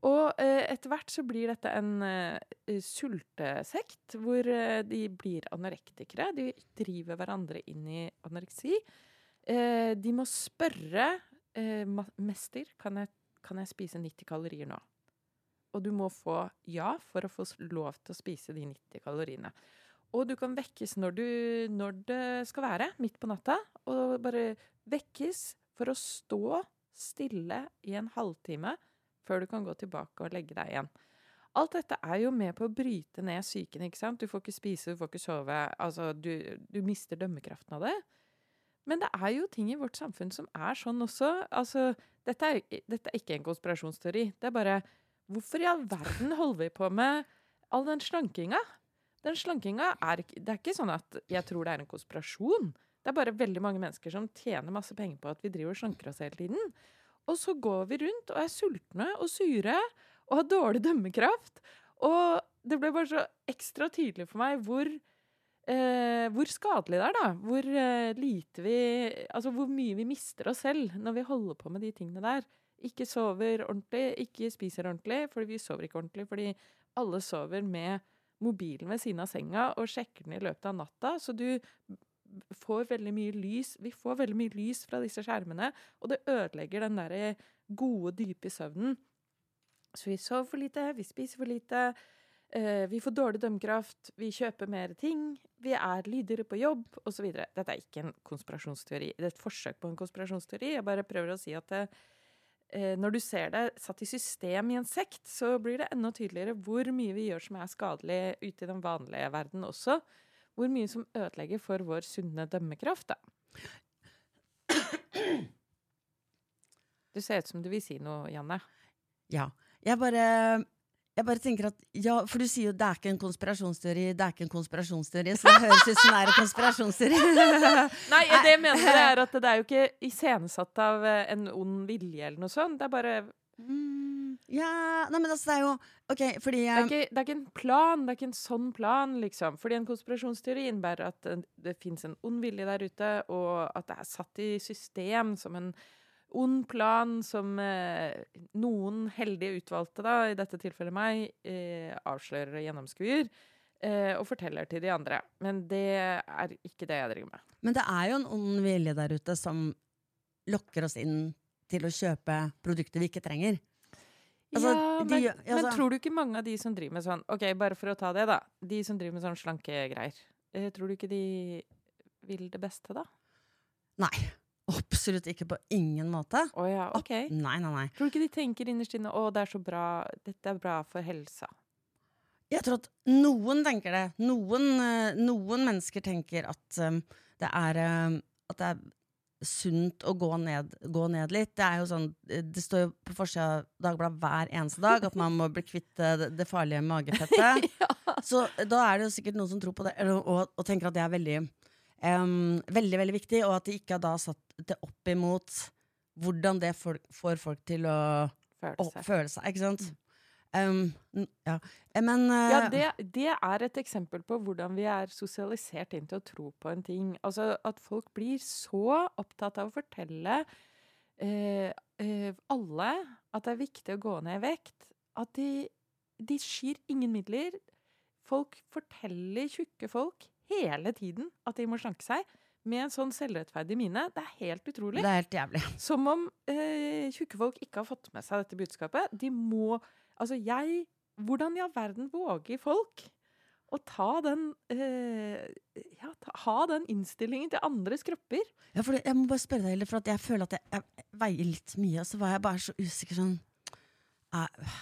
Og eh, etter hvert så blir dette en eh, sultesekt, hvor eh, de blir anorektikere. De driver hverandre inn i anoreksi. Eh, de må spørre eh, mester kan jeg, kan jeg spise 90 kalorier nå. Og du må få ja for å få lov til å spise de 90 kaloriene. Og du kan vekkes når, du, når det skal være, midt på natta. Og bare vekkes for å stå stille i en halvtime før du kan gå tilbake og legge deg igjen. Alt dette er jo med på å bryte ned psyken. ikke sant? Du får ikke spise, du får ikke sove. Altså, du, du mister dømmekraften av det. Men det er jo ting i vårt samfunn som er sånn også. Altså, dette er, dette er ikke en konspirasjonsteori. Det er bare Hvorfor i all verden holder vi på med all den slankinga? Den slankinga er Det er ikke sånn at jeg tror det er en konspirasjon. Det er bare veldig mange mennesker som tjener masse penger på at vi driver og slanker oss hele tiden. Og så går vi rundt og er sultne og sure og har dårlig dømmekraft. Og det ble bare så ekstra tydelig for meg hvor eh, hvor skadelig det er, da. Hvor eh, lite vi Altså hvor mye vi mister oss selv når vi holder på med de tingene der. Ikke sover ordentlig, ikke spiser ordentlig, fordi vi sover ikke ordentlig fordi alle sover med mobilen ved siden av senga og sjekker den i løpet av natta. Så du får veldig mye lys Vi får veldig mye lys fra disse skjermene, og det ødelegger den derre gode, dype søvnen. Så vi sover for lite, vi spiser for lite. Uh, vi får dårlig dømmekraft, vi kjøper mer ting, vi er lydigere på jobb osv. Dette er ikke en konspirasjonsteori. Det er et forsøk på en konspirasjonsteori. Jeg bare prøver å si at det, uh, når du ser det satt i system i en sekt, så blir det enda tydeligere hvor mye vi gjør som er skadelig ute i den vanlige verden også. Hvor mye som ødelegger for vår sunne dømmekraft, da. Du ser ut som du vil si noe, Janne. Ja. Jeg bare jeg bare tenker at, ja, For du sier jo det er ikke en konspirasjonsteori, det er ikke en konspirasjonsteori, så det høres ut som det er en konspirasjonsteori. Nei, det jeg mener er at det er jo ikke iscenesatt av eh, en ond vilje eller noe sånt. Det er bare mm, Ja Nei, men altså, det er jo OK, fordi det er, ikke, det er ikke en plan, det er ikke en sånn plan, liksom. Fordi en konspirasjonsteori innebærer at det, det fins en ond vilje der ute, og at det er satt i system som en ond plan som eh, noen heldige utvalgte, da, i dette tilfellet meg, eh, avslører og gjennomskuer. Eh, og forteller til de andre. Men det er ikke det jeg driver med. Men det er jo en ond vilje der ute som lokker oss inn til å kjøpe produkter vi ikke trenger. Altså, ja, men, de, altså, men, tror du ikke mange av de som driver med sånn Ok, bare for å ta det, da. De som driver med sånn slankegreier. Tror du ikke de vil det beste, da? Nei. Absolutt ikke på ingen måte. Oh, ja, ok. Nei, nei, nei. Tror du ikke de tenker innerst inne 'Å, det er så bra. Dette er bra for helsa'? Jeg tror at noen tenker det. Noen, uh, noen mennesker tenker at um, det er um, At det er sunt å gå ned, gå ned, litt. Det er jo sånn Det står jo på forsida av Dagbladet hver eneste dag at man må bli kvitt det, det farlige magefettet. ja. Så da er det jo sikkert noen som tror på det, og, og tenker at det er veldig Um, veldig, veldig viktig, og at de ikke har da satt det opp imot hvordan det for, får folk til å føle seg. Å, føle seg ikke sant? Um, ja. Eh, men uh, Ja, det, det, er et eksempel på hvordan vi er sosialisert inn til å tro på en ting. Altså At folk blir så opptatt av å fortelle uh, uh, alle at det er viktig å gå ned i vekt, at de, de skyr ingen midler. Folk forteller tjukke folk hele tiden at de må slanke seg. Med en sånn selvrettferdig mine. Det er helt utrolig. Det er helt jævlig. Som om eh, tjukke folk ikke har fått med seg dette budskapet. De må Altså, jeg Hvordan i all verden våger folk å ta den eh, ja, ta, Ha den innstillingen til andres kropper? Ja, for jeg må bare spørre deg, for jeg føler at jeg, jeg, veier litt mye, og så var jeg bare så usikker sånn uh,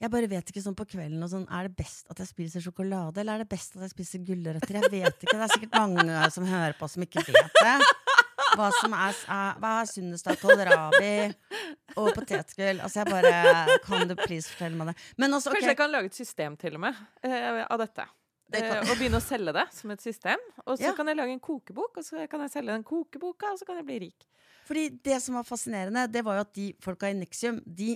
jeg bare vet ikke sånn på kvelden sånn, Er det best at jeg spiser sjokolade, eller er det best at jeg spiser gulrøtter? Jeg vet ikke. Det er sikkert mange som hører på, som ikke vet det. Hva som er, er, hva er sunnest av kålrabi og potetgull? Altså, jeg bare Kan du please fortelle meg det? Også, okay. Kanskje jeg kan lage et system til og med uh, av dette. Uh, og begynne å selge det som et system. Og så ja. kan jeg lage en kokebok, og så kan jeg selge den kokeboka, og så kan jeg bli rik. Fordi Det som var fascinerende, det var jo at de folka i Nixium de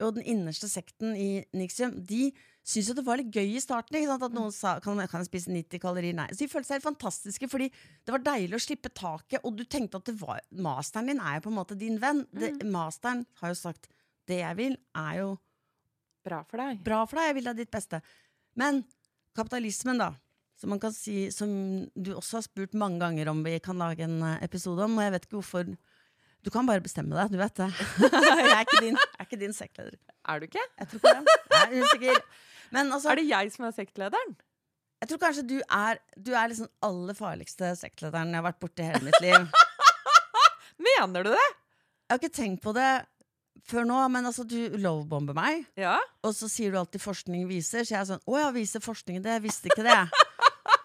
og den innerste sekten i Nixium, de syntes jo det var litt gøy i starten. At noen sa kan, kan jeg spise 90 kalorier? Nei. Så de følte seg helt fantastiske, fordi det var deilig å slippe taket. Og du tenkte at var, masteren din er jo på en måte din venn. Det, mm. masteren har jo sagt det jeg vil, er jo Bra for deg. Bra for deg, Jeg vil deg ditt beste. Men kapitalismen, da. Som man kan si, som du også har spurt mange ganger om vi kan lage en eh, episode om. Og jeg vet ikke hvorfor du kan bare bestemme deg, du vet det. jeg er ikke din, er ikke din sektleder. Er du ikke? Jeg tror ikke det. Jeg er usikker. Altså, er det jeg som er sektlederen? Jeg tror kanskje du er Du er liksom aller farligste sektlederen jeg har vært borti hele mitt liv. Mener du det? Jeg har ikke tenkt på det før nå, men altså, du lovebomber meg. Ja? Og så sier du alltid 'forskning viser', så jeg er sånn 'Å ja, viser forskningen det? Jeg visste ikke det'.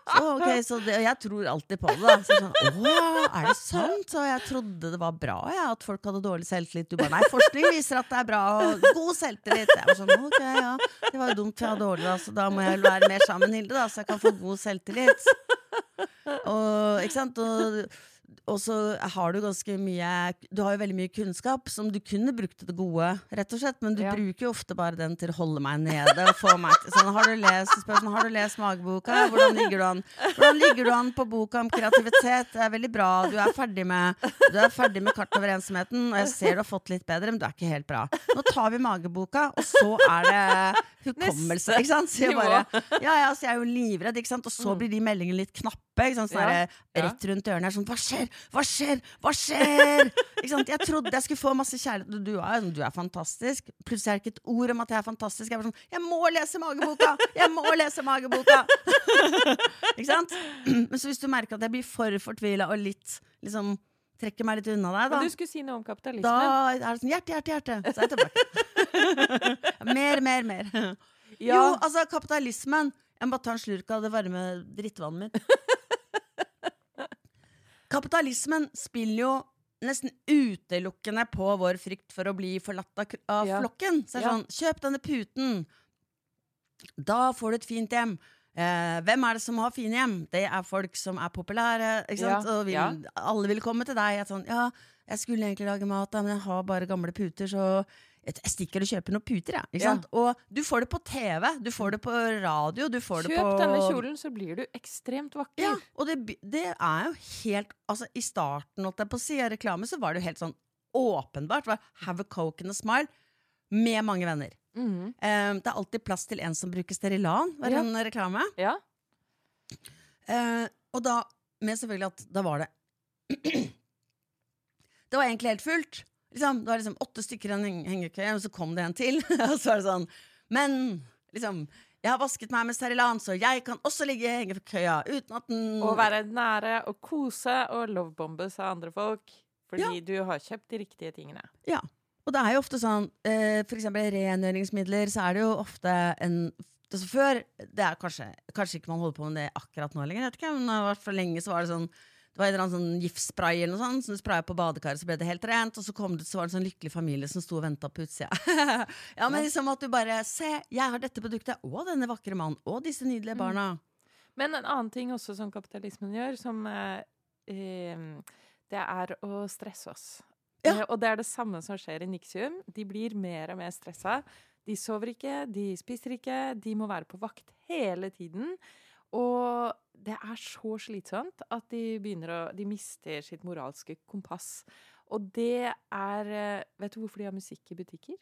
Så, okay, så det, jeg tror alltid på det. da så sånn, Å, er det sant? Så jeg trodde det var bra ja, at folk hadde dårlig selvtillit. Du bare nei, forskning viser at det er bra. Og god selvtillit. Jeg var sånn, ok, ja, Det var jo dumt, for jeg har dårlig, da, så da må jeg være mer sammen med Hilde, da, så jeg kan få god selvtillit. Og, ikke sant? Og, og så har du ganske mye Du har jo veldig mye kunnskap som du kunne brukt til det gode, rett og slett, men du Ja. bruker jo ofte bare den til å holde meg nede. Og få meg til, sånn, har, du lest, spørsmål, har du lest mageboka? Hvordan ligger du an? Hvordan ligger du an på boka om kreativitet? Det er veldig bra. Du er ferdig med, du er ferdig med Kart over ensomheten, og jeg ser du har fått litt bedre, men du er ikke helt bra. Nå tar vi mageboka, og så er det hukommelse. Ikke sant? Så jeg, bare, ja, ja, så jeg er jo livredd, ikke sant? og så blir de meldingene litt knappe. Sant? Sånn Ja. der, Rett rundt er Sånn, hva skjer? Hva skjer? Hva skjer? Jeg trodde jeg skulle få masse kjærlighet. Du, du, er, du er fantastisk. Plutselig er det ikke et ord om at jeg er fantastisk. Jeg er bare sånn Jeg må lese mageboka! Jeg må lese mageboka! ikke sant? Men så hvis du merker at jeg blir for fortvila og litt liksom trekker meg litt unna deg, da Men du skulle si noe om kapitalismen. da er det sånn hjerte, hjerte, hjerte. Så er jeg tilbake. mer, mer, mer. Ja. Jo, altså, kapitalismen. Jeg må bare ta en slurk av det varme drittvannet mitt. Kapitalismen spiller jo nesten utelukkende på vår frykt for å bli forlatt av, av Ja. flokken. Så det er sånn, kjøp denne puten. Da får du et fint hjem. Eh, hvem er det som har fine hjem? Det er folk som er populære. Ja, Og vil, ja. Alle vil komme til deg. Sånn, ja, jeg skulle egentlig lage mat, men jeg har bare gamle puter, så jeg stikker og kjøper noen puter. Jeg, Ja. Og du får det på TV, du får det på radio, du får det Kjøp denne kjolen, så blir du ekstremt vakker. Ja, og det, det er jo helt Altså, i starten, holdt jeg på å si, av reklame, så var det jo helt sånn åpenbart. Var Have a coke and a smile med mange venner. Mm. Um, det er alltid plass til en som bruker Sterilan, var Ja. en reklame. ja. Uh, og da med selvfølgelig at da var det Det var egentlig helt fullt. Liksom, det var liksom åtte stykker i en heng- hengekøye, og så kom det en til. og så var det sånn Men liksom jeg har vasket meg med Sterilan, så jeg kan også ligge i hengekøya uten at den Og være nære og kose og lovebombes av andre folk. Fordi du har kjøpt de riktige tingene. Ja. Og det er jo ofte sånn, eh, eksempel rengjøringsmidler, så er det jo ofte en altså Før det er kanskje, kanskje ikke man holder på med det akkurat nå lenger, jeg vet ikke, men for lenge så var det sånn det var en eller annen sånn giftspray eller noe sånt, som du spraya på badekaret, så ble det helt rent. Og så kom det, så var det en sånn lykkelig familie som sto og venta på utsida. ja, men liksom at du bare Se, jeg har dette produktet, og denne vakre mannen, og disse nydelige barna. Men en annen ting også som kapitalismen gjør, som eh, eh, Det er å stresse oss. Ja. Eh, og det er det samme som skjer i Nixium. De blir mer og mer stressa. De sover ikke, de spiser ikke, de må være på vakt hele tiden. Og det er så slitsomt at de begynner å De mister sitt moralske kompass. Og det er eh, Vet du hvorfor de har musikk i butikker?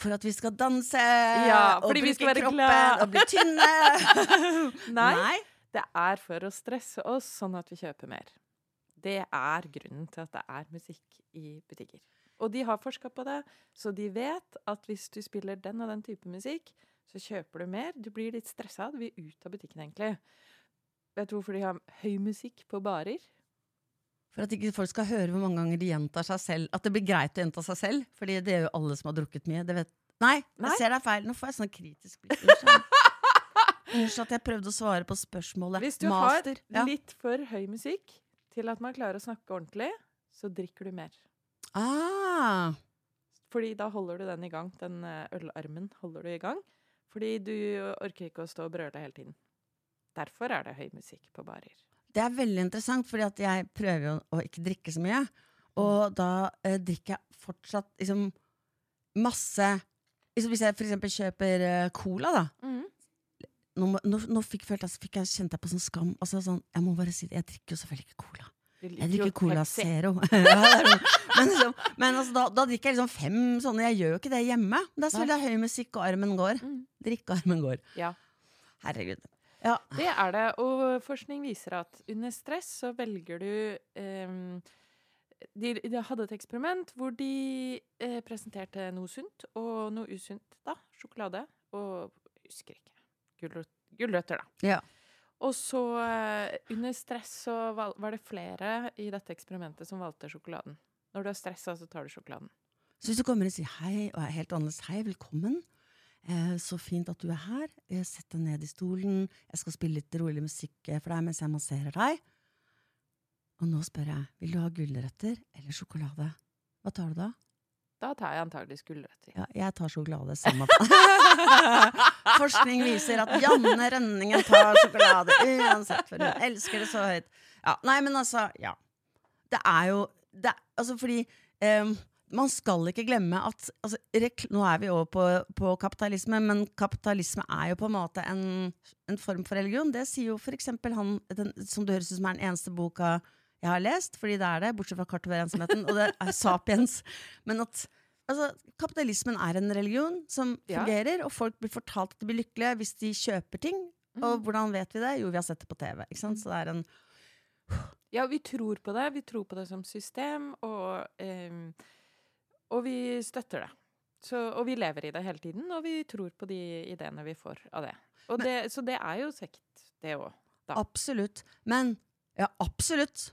For at vi skal danse Ja, og bruke kroppen glad. og bli tynne. Nei. Det er for å stresse oss, sånn at vi kjøper mer. Det er grunnen til at det er musikk i butikker. Og de har forska på det, så de vet at hvis du spiller den og den type musikk, så kjøper du mer. Du blir litt stressa, du vil ut av butikken, egentlig. Vet du hvorfor de har høy musikk på barer? For at ikke folk skal høre hvor mange ganger de gjentar seg selv. At det blir greit å gjenta seg selv. Fordi det gjør jo alle som har drukket mye. Det vet Nei, Nei. jeg ser deg feil. Nå får jeg sånn kritisk blikk. Unnskyld. At jeg prøvde å svare på spørsmålet. Hvis du Master. har litt for høy musikk til at man klarer å snakke ordentlig, så drikker du mer. Ah, Fordi da holder du den i gang. Den eh, ølarmen holder du i gang. Fordi du orker ikke å stå og brøle hele tiden. Derfor er det høy musikk på barer. det er veldig interessant, fordi at jeg prøver jo å ikke drikke så mye. Og da eh, drikker jeg fortsatt liksom masse liksom Hvis jeg eksempel kjøper eh, cola, da. Nå, nå, nå fikk, følte jeg, fikk jeg, kjente jeg på sånn skam. Altså, sånn, jeg må bare si det, jeg drikker jo selvfølgelig ikke cola. Jeg drikker Cola Zero. Men, liksom, men altså, da, da drikker jeg liksom fem sånne. Jeg gjør jo ikke det hjemme. Da spiller jeg høy musikk, og armen går. Mm. Drikkearmen går. Ja. Herregud. Ja. Det er det. Og forskning viser at under stress så velger du ehm, de, de hadde et eksperiment hvor de eh, presenterte noe sunt og noe usunt. da, Sjokolade og husker ikke. Gulrøtter, da. Ja. Og så eh, under stress så var det flere i dette eksperimentet som valgte sjokoladen. Når du er stressa, så tar du sjokoladen. Så hvis du kommer og sier hei, og er helt annerledes hei, velkommen Eh, så fint at du er her. Sett deg ned i stolen. Jeg skal spille litt rolig musikk for deg mens jeg masserer deg. Og nå spør jeg, vil du ha gulrøtter eller sjokolade? Hva tar du da? Da tar jeg antagelig gulrøtter. Ja, jeg tar sjokolade. Samme Forskning viser at Janne Rønningen tar sjokolade uansett, for hun elsker det så høyt. Ja, nei, men altså, ja. Det er jo det, Altså, fordi um, man skal ikke glemme at altså, Nå er vi over på, på kapitalisme, men kapitalisme er jo på en måte en, en form for religion. Det sier jo for eksempel han den, som det høres ut som er den eneste boka jeg har lest, fordi det er det, bortsett fra kartoverensomheten, og det er Sapiens. Men at altså, kapitalismen er en religion som Ja. fungerer, og folk blir fortalt at de blir lykkelige hvis de kjøper ting. Mm. Og hvordan vet vi det? Jo, vi har sett det på TV. Så det er en Ja, vi tror på det. Vi tror på det som system, og, eh, og vi støtter det. Så, og vi lever i det hele tiden, og vi tror på de ideene vi får av det. Og det så det er jo sekt, det òg. Absolutt. Men Ja, absolutt.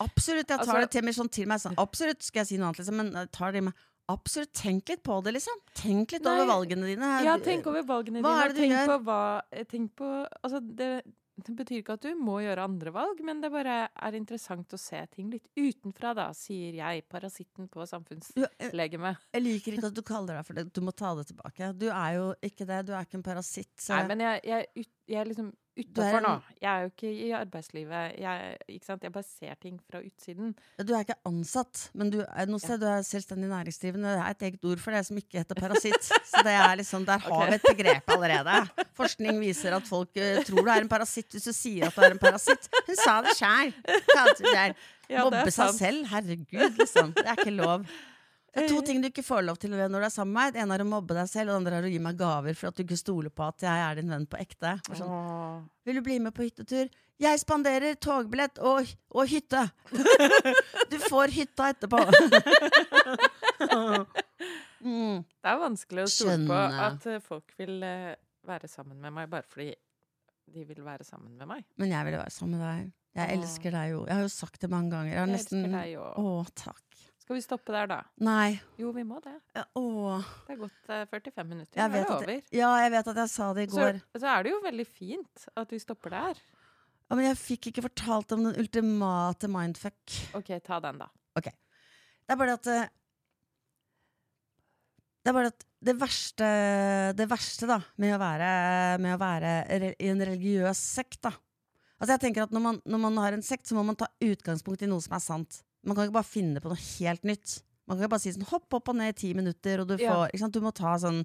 Absolutt. Jeg tar Altså- det til meg sånn til meg. Sånn, absolutt, skal jeg si noe annet, liksom, men jeg tar det med Absolutt. Tenk litt på det, liksom. Tenk litt Nei, over valgene dine. Ja, tenk over valgene Hva dine. er tenk gjør? på hva Tenk på Altså, det, det betyr ikke at du må gjøre andre valg, men det bare er interessant å se ting litt utenfra, da, sier jeg, parasitten på samfunnslegemet. jeg, jeg liker ikke at du kaller deg for det. Du må ta det tilbake. Du er jo ikke det. Du er ikke en parasitt. Så Nei, men jeg, jeg, jeg liksom utafor nå. Jeg er jo ikke i arbeidslivet. Jeg, ikke sant? jeg bare ser ting fra utsiden. Du er ikke ansatt, men du er noe sted du er selvstendig næringsdrivende. Det er et eget ord for det som ikke heter parasitt. Så det er liksom, der har Ok. vi et begrep allerede. Forskning viser at folk eh, tror du er en parasitt hvis du sier at du er en parasitt. Hun sa det sjæl! Mobbe seg selv. Herregud, liksom. Det er ikke lov. Det er to ting du ikke får lov til når du er sammen med meg. Det ene er å mobbe deg selv, og det andre er å gi meg gaver for at du ikke stoler på at jeg er din venn på ekte. Sånn, vil du bli med på hyttetur? Jeg spanderer togbillett og, og hytte! Du får hytta etterpå. Mm. Det er vanskelig å stole på at eh, folk vil eh, være sammen med meg bare fordi de vil være sammen med meg. Men jeg vil være sammen med deg. Jeg elsker deg jo. Jeg har jo sagt det mange ganger. Jeg Jeg nesten elsker deg jo. Å, takk. Skal vi stoppe der, da? Nei. Jo, vi må det. Ja. Det er gått eh, 45 minutter. Jeg Nå er det over. jeg, ja, jeg vet at jeg sa det i går. så er det jo veldig fint at vi stopper der. Ja, men jeg fikk ikke fortalt om den ultimate mindfuck. OK, ta den, da. Det er bare at eh, Det er bare at det verste, det verste da, med å være, med å være i en religiøs sekt, da Altså jeg tenker at når man, når man har en sekt, så må man ta utgangspunkt i noe som er sant. Man kan ikke bare finne på noe helt nytt. Man kan ikke bare si sånn hopp opp og ned i ti minutter, og du Ja. får sant? Du må ta sånn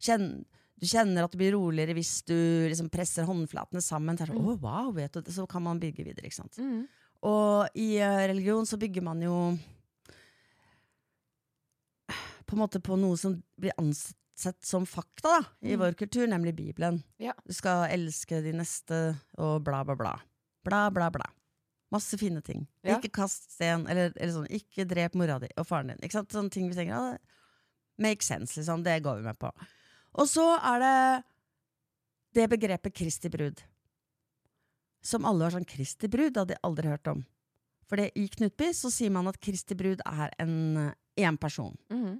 kjenn, Du kjenner at du blir roligere hvis du liksom presser håndflatene sammen. Så, mm. det sånn, wow, vet du, så kan man bygge videre. ikke sant? Mm. Og i eh, religion så bygger man jo på en måte på noe som blir ansett som fakta da, i Mm. vår kultur, nemlig Bibelen. Ja. Du skal elske de neste, og bla, bla, bla. Bla, bla, bla. Masse fine ting. Ja. Ikke kast sten, eller, eller sånn, ikke drep mora di og faren din. Ikke sant? Sånne ting vi tenker, ja, make sense, liksom. Det går vi med på. Og så er det det begrepet Kristi brud. Som alle har sånn Kristi brud, hadde jeg aldri hørt om. For det, i Knutby så sier man at Kristi brud er en én person. Mhm.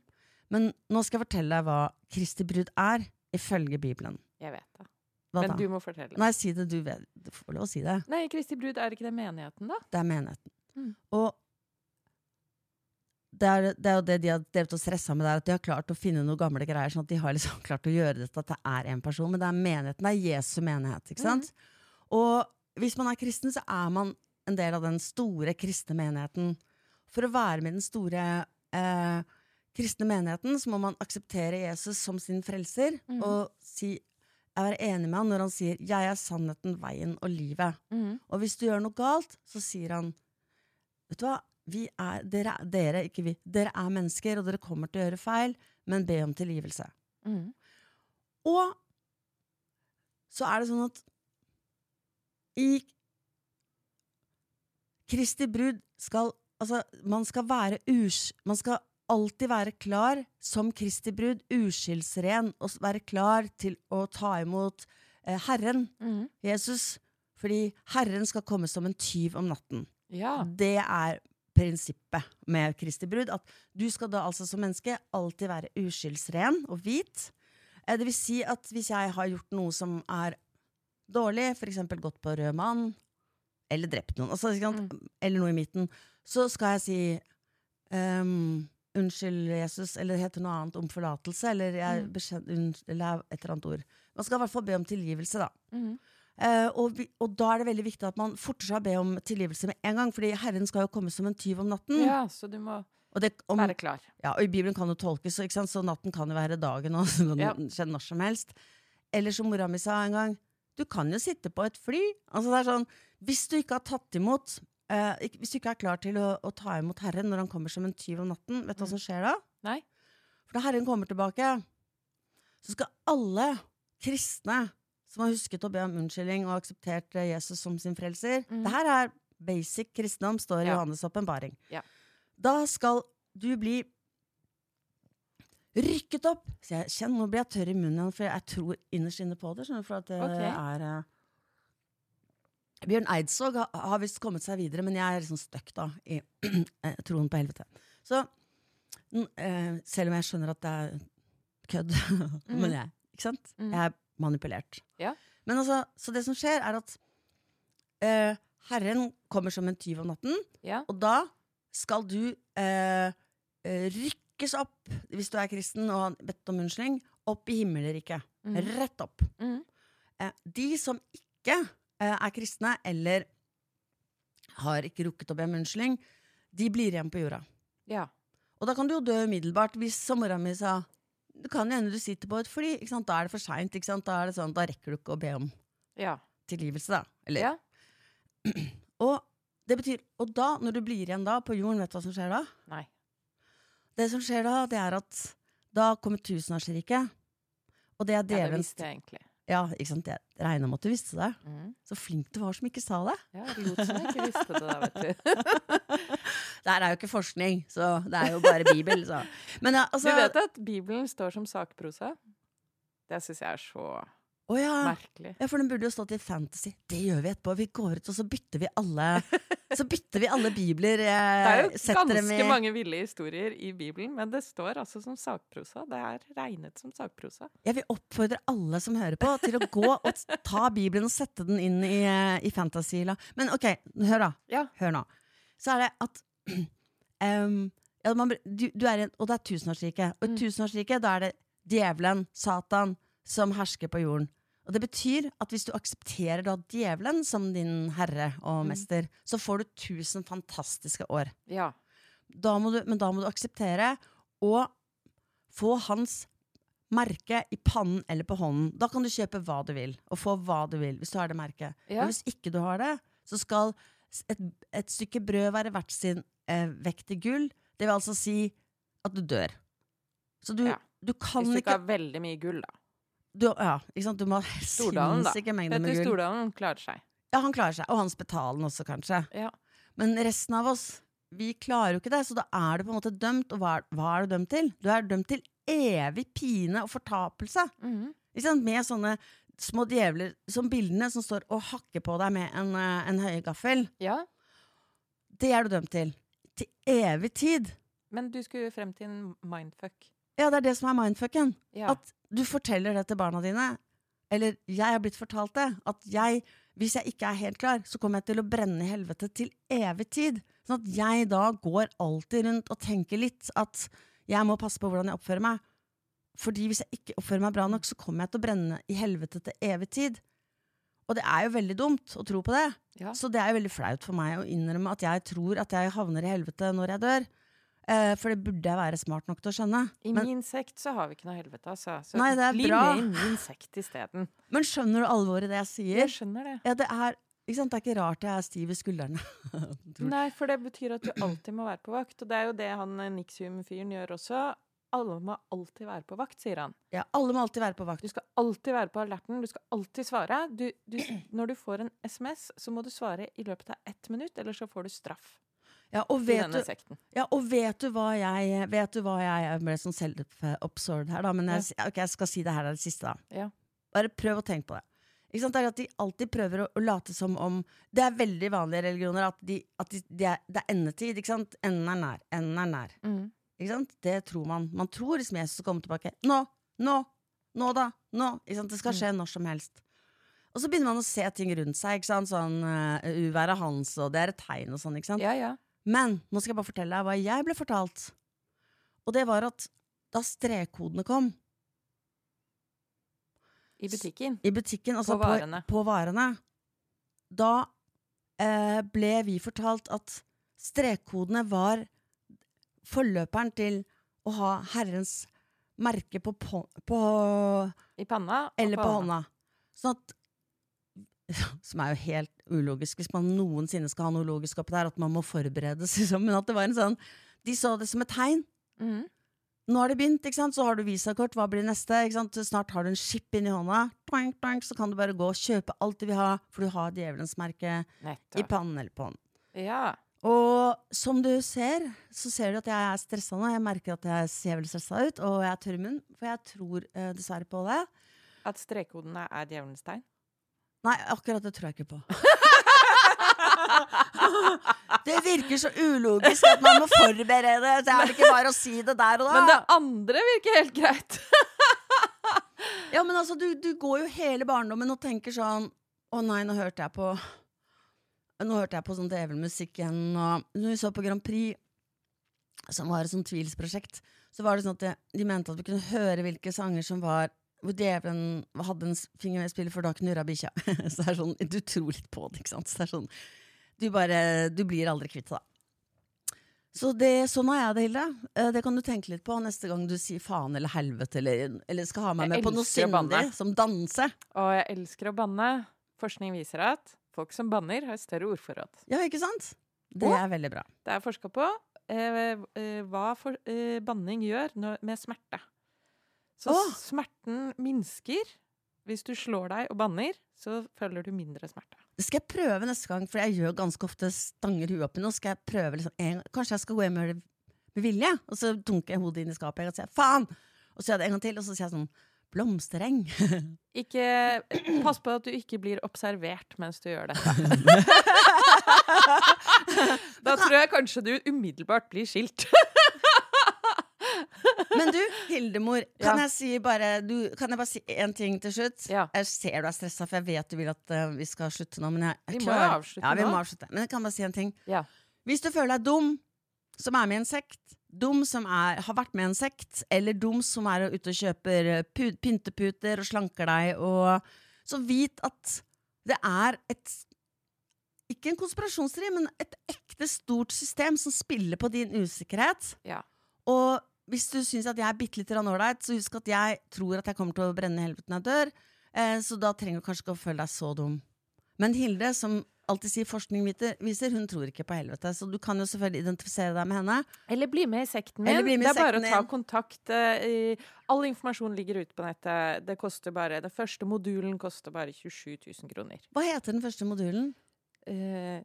Men nå skal jeg fortelle deg hva Kristi brud er, ifølge Bibelen. Jeg vet det. Hva Men da? du må fortelle. Nei, si det, du vet. Du får lov å si det. Nei, Kristi brud, er ikke det menigheten, da? Det er menigheten. Mm. Og det er, det er jo det de har drevet og stressa med, der, at de har klart å finne noen gamle greier. sånn at de har liksom klart å gjøre dette, at det er én person. Men det er menigheten, det er Jesu menighet. ikke sant? Og hvis man er kristen, så er man en del av den store kristne menigheten. For å være med i den store eh, kristne menigheten, så må man akseptere Jesus som sin frelser, mm. og si, være enig med han når han sier 'jeg er sannheten, veien og livet'. Mm. Og hvis du gjør noe galt, så sier han Vet du hva, vi er, dere, dere, ikke vi, dere er mennesker, og dere kommer til å gjøre feil, men be om tilgivelse. Mm. Og så er det sånn at i Kristi brud skal Altså, man skal være us... Man skal alltid være klar som Kristi brud, uskyldsren, og være klar til å ta imot eh, Herren, mm. Jesus, fordi Herren skal komme som en tyv om natten. Ja. Det er prinsippet med Kristi brud. At du skal da altså som menneske alltid være uskyldsren og hvit. Eh, Det vil si at hvis jeg har gjort noe som er dårlig, eksempel gått på rød mann, eller drept noen, altså, mm. eller noe i midten, så skal jeg si ehm, Unnskyld, Jesus, eller det heter noe annet om forlatelse, eller, jeg Mm. eller et eller annet ord. Man skal i hvert fall be om tilgivelse, da. Mhm. Uh, og, vi, og da er det veldig viktig at man forter seg å be om tilgivelse med en gang, fordi Herren skal jo komme som en tyv om natten. Ja, så du må det, om, være klar. ja, og i Bibelen kan det tolkes, så, natten kan jo være dagen, og så kan Ja. skje når som helst. Eller som mora mi sa en gang, du kan jo sitte på et fly. Altså det er sånn, Hvis du ikke har tatt imot eh, ikke- Hvis du ikke er klar til å, å ta imot Herren når han kommer som en tyv om natten, vet du hva som skjer da? Nei? For da Herren kommer tilbake, så skal alle kristne som har husket å be om unnskyldning og akseptert eh, Jesus som sin frelser Mhm. Det her er basic kristendom, står i Ja. Johannes' åpenbaring. Ja. Da skal du bli rykket opp. Så jeg kjenner, Nå blir jeg tørr i munnen igjen, for jeg tror innerst inne på det. Skjønner du, for at det Ok. er eh, Bjørn Eidsvåg har, har visst kommet seg videre, men jeg er liksom stuck da i eh, troen på helvete. Så n- eh, selv om jeg skjønner at det er kødd, men jeg, ikke sant? Mm. Jeg er manipulert. Ja. Men altså, så det som skjer, er at eh, Herren kommer som en tyv om natten, Ja. og da skal du eh, eh, rykkes opp, hvis du er kristen og har bedt om unnskyldning, opp i himmelriket. Mm. Rett opp. Mhm. Eh, de som ikke er kristne, eller har ikke rukket å be om unnskyldning, de blir igjen på jorda. Ja. Og da kan du jo dø umiddelbart, hvis som mora mi sa det kan hende du sitter på et fly, da er det for seint. Da, er det sånn, da rekker du ikke å be om Ja. tilgivelse, da. Eller, ja. Og det betyr, og da, når du blir igjen da på jorden, vet du hva som skjer da? Nei. Det som skjer da, det er at da kommer tusenårsriket. Og det er Ja, det djevelens egentlig. Ja, ikke sant? Jeg regna med at du visste det. Mm. Så flink du var som ikke sa det. Ja, jeg lot som jeg ikke visste det der, vet du. Det her er jo ikke forskning, så det er jo bare Bibel. Så. Men ja, altså Du vet at Bibelen står som sakprosa? Det syns jeg er så Å ja. merkelig. ja, for den burde jo stått i fantasy. Det gjør vi etterpå. Vi går ut og så bytter vi alle Så bytter vi alle bibler. Det Eh, er jo ganske mange ville historier i Bibelen, men det står altså som sakprosa. Det er regnet som sakprosa. Jeg vil oppfordre alle som hører på, til å gå og ta Bibelen og sette den inn i, eh, i fantasyla. Men ok, hør da. Ja. Hør nå. Så er det at um, ja, man, du, du er i en, Og det er tusenårsriket. Og i Mm. tusenårsriket, da er det djevelen, Satan, som hersker på jorden. Og det betyr at hvis du aksepterer da djevelen som din herre og Mm. mester, så får du tusen fantastiske år. Ja. Da må du, men da må du akseptere å få hans merke i pannen eller på hånden. Da kan du kjøpe hva du vil, og få hva du vil, hvis du har det merket. Ja. Men hvis ikke du har det, så skal et, et stykke brød være verdt sin eh, vekt i gull. Det vil altså si at du dør. Så du, Ja. du kan Hvis du ikke ikke har veldig mye gull, da. Du, ja, ikke sant? Du må ha sinnssyke mengder med gull. Stordalen klarer seg. Ja, han klarer seg. Og Hans Betalen også, kanskje. Ja. Men resten av oss, vi klarer jo ikke det, så da er du på en måte dømt. Og hva er, hva er du dømt til? Du er dømt til evig pine og fortapelse. Mm sant? Med sånne små djevler som bildene som står og hakker på deg med en, eh, en høygaffel. ja. Det er du dømt til. Til evig tid. Men du skulle frem til en mindfuck. Ja, det er det som er mindfucken. Ja. At du forteller det til barna dine. Eller jeg har blitt fortalt det. At jeg, hvis jeg ikke er helt klar, så kommer jeg til å brenne i helvete til evig tid. Sånn at jeg da går alltid rundt og tenker litt at jeg må passe på hvordan jeg oppfører meg. Fordi hvis jeg ikke oppfører meg bra nok, så kommer jeg til å brenne i helvete til evig tid. Og det er jo veldig dumt å tro på det. ja. Så det er jo veldig flaut for meg å innrømme at jeg tror at jeg havner i helvete når jeg dør. Eh, for det burde jeg være smart nok til å skjønne. I Men, min sekt så har vi ikke noe helvete, altså. Så Nei, det er bli bra. med i min sekt isteden. men skjønner du alvoret i det jeg sier? Jeg skjønner det. Ja, det er, det er ikke rart jeg er stiv i skuldrene. Nei, for det betyr at du alltid må være på vakt. Og det er jo det han eh, Nixium-fyren gjør også. Alle må alltid være på vakt, sier han. Ja, alle må alltid være på vakt. Du skal alltid være på alerten. Du skal alltid svare. Du, du, når du får en SMS, så må du svare i løpet av ett minutt, eller så får du straff Ja, og i vet denne du, sekten. ja, og vet du hva jeg Vet du hva jeg jeg ble sånn selvoppsord her, da, men jeg, ok, jeg skal si det her er det siste, da. Ja. Bare prøv å tenke på det. Ikke sant? Det er at De alltid prøver å, å late som om Det er veldig vanlige religioner at, de, at de, de er, det er endetid. ikke sant? Enden er nær. Enden er nær. Mm. Ikke sant? Det tror man. Man tror liksom Jesus kommer tilbake. Nå! Nå! Nå, da! Nå! Ikke sant? Det skal skje når som helst. Og så begynner man å se ting rundt seg. Ikke sant? Sånn uh, Uværet hans, og det er et tegn og sånn. ikke sant? Ja, ja. Men nå skal jeg bare fortelle deg hva jeg ble fortalt. Og det var at da strekkodene kom I butikken. i butikken, altså På varene. på, på varene da eh, ble vi fortalt at strekkodene var forløperen til å ha Herrens merke på, på, på I panna Eller på hånda. Sånn at Som er jo helt ulogisk, hvis man noensinne skal ha noe logisk oppi der, at man må forberedes, liksom. Men at det var en sånn De så det som et tegn. Mm. Nå har det begynt, ikke sant? så har du visakort, hva blir neste? Ikke sant? Snart har du en chip inni hånda, toink, toink, så kan du bare gå og kjøpe alt du vil ha, for du har djevelens merke i pannen eller på hånden. Ja. Og som du ser, så ser du at jeg er stressa nå. Jeg merker at jeg ser veldig stressa ut, og jeg er tørr i munnen, for jeg tror eh, dessverre på det. At strekkodene er djevelens tegn. Nei, akkurat det tror jeg ikke på. det virker så ulogisk at man må forberede. Så er det ikke bare å si det der og da. Men det andre virker helt greit. Ja, men altså, du, du går jo hele barndommen og tenker sånn Å nei, nå hørte jeg på Nå hørte jeg på sånn djevelmusikk igjen, og når vi så på Grand Prix, som var et sånt tvilsprosjekt, så var det sånn at de, de mente at vi kunne høre hvilke sanger som var hvor djevelen hadde en finger med i spillet, for da knurra bikkja. så det er sånn, du tror litt på det, ikke sant. Så det er sånn, du bare Du blir aldri kvitt det, da. Så det, sånn har jeg det, Hilde. Eh, Det kan du tenke litt på neste gang du sier faen eller helvete, eller, eller skal ha meg med på noe å syndig, som danse. Og jeg elsker å banne. Forskning viser at folk som banner, har større ordforråd. Ja, ikke sant? Det Og- er veldig bra. Det er forska på eh, eh, hva for, eh, banning gjør når, med smerte. Så Åh! smerten minsker. Hvis du slår deg og banner, så føler du mindre smerte. Det skal jeg prøve neste gang, for jeg gjør ganske ofte stanger huet opp i noe. Skal jeg prøve liksom en, Kanskje jeg skal gå hjem og gjøre det med vilje? Og så dunker jeg hodet inn i skapet og sier faen! Og så gjør jeg det en gang til, og så sier jeg sånn blomstereng. Ikke, pass på at du ikke blir observert mens du gjør det. da tror jeg kanskje du umiddelbart blir skilt. Men du, Hildemor, kan, Ja. jeg si bare, du, kan jeg bare si én ting til slutt? Ja. Jeg ser du er stressa, for jeg vet du vil at uh, vi skal slutte nå. Men jeg, jeg Vi må klarer- avslutte ja, vi nå. må avslutte. Men jeg kan bare si en ting. Ja. Hvis du føler deg dum, som er med i en sekt, dum som er, har vært med i en sekt, eller dum som er ute og kjøper eh, pynteputer og slanker deg, og, så vit at det er et ikke en konspirasjonsteori, men et ekte stort system som spiller på din usikkerhet. Ja. Og hvis du syns at jeg er bitte litt ålreit, så husk at jeg tror at jeg kommer til å brenne i helvete når jeg dør. Eh, så da trenger du kanskje ikke å føle deg så dum. Men Hilde, som alltid sier forskning viser, hun tror ikke på helvete. Så du kan jo selvfølgelig identifisere deg med henne. Eller bli med i sekten min. Det er bare å ta kontakt. eh, all informasjon ligger ute på nettet. Det koster bare, Den første modulen koster bare 27 000 kroner. Hva heter den første modulen? Uh,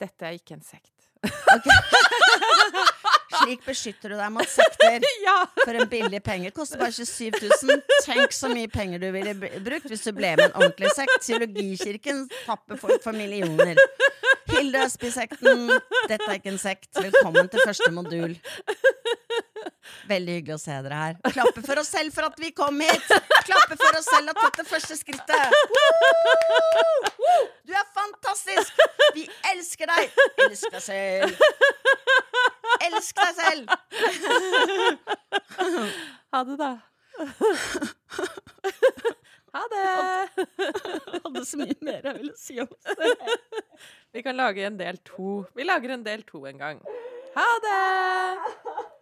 dette er ikke en sekt. Slik beskytter du deg mot sekter ja! for en billig penge. Koster bare 27 000. Tenk så mye penger du ville brukt hvis du ble med en ordentlig sekt. Psyologikirken tapper folk for millioner. Hilde Østby-sekten, dette er ikke en sekt. Velkommen til første modul. Veldig hyggelig å se dere her. Klappe for oss selv for at vi kom hit! Klappe for oss selv at dette første skrittet. Du er fantastisk! Vi elsker deg! Elsk deg selv. Elsk deg selv! Ha det, da. ha det! Jeg hadde så mye mer jeg ville si om det. Vi kan lage en del to. Vi lager en del to en gang. Ha det!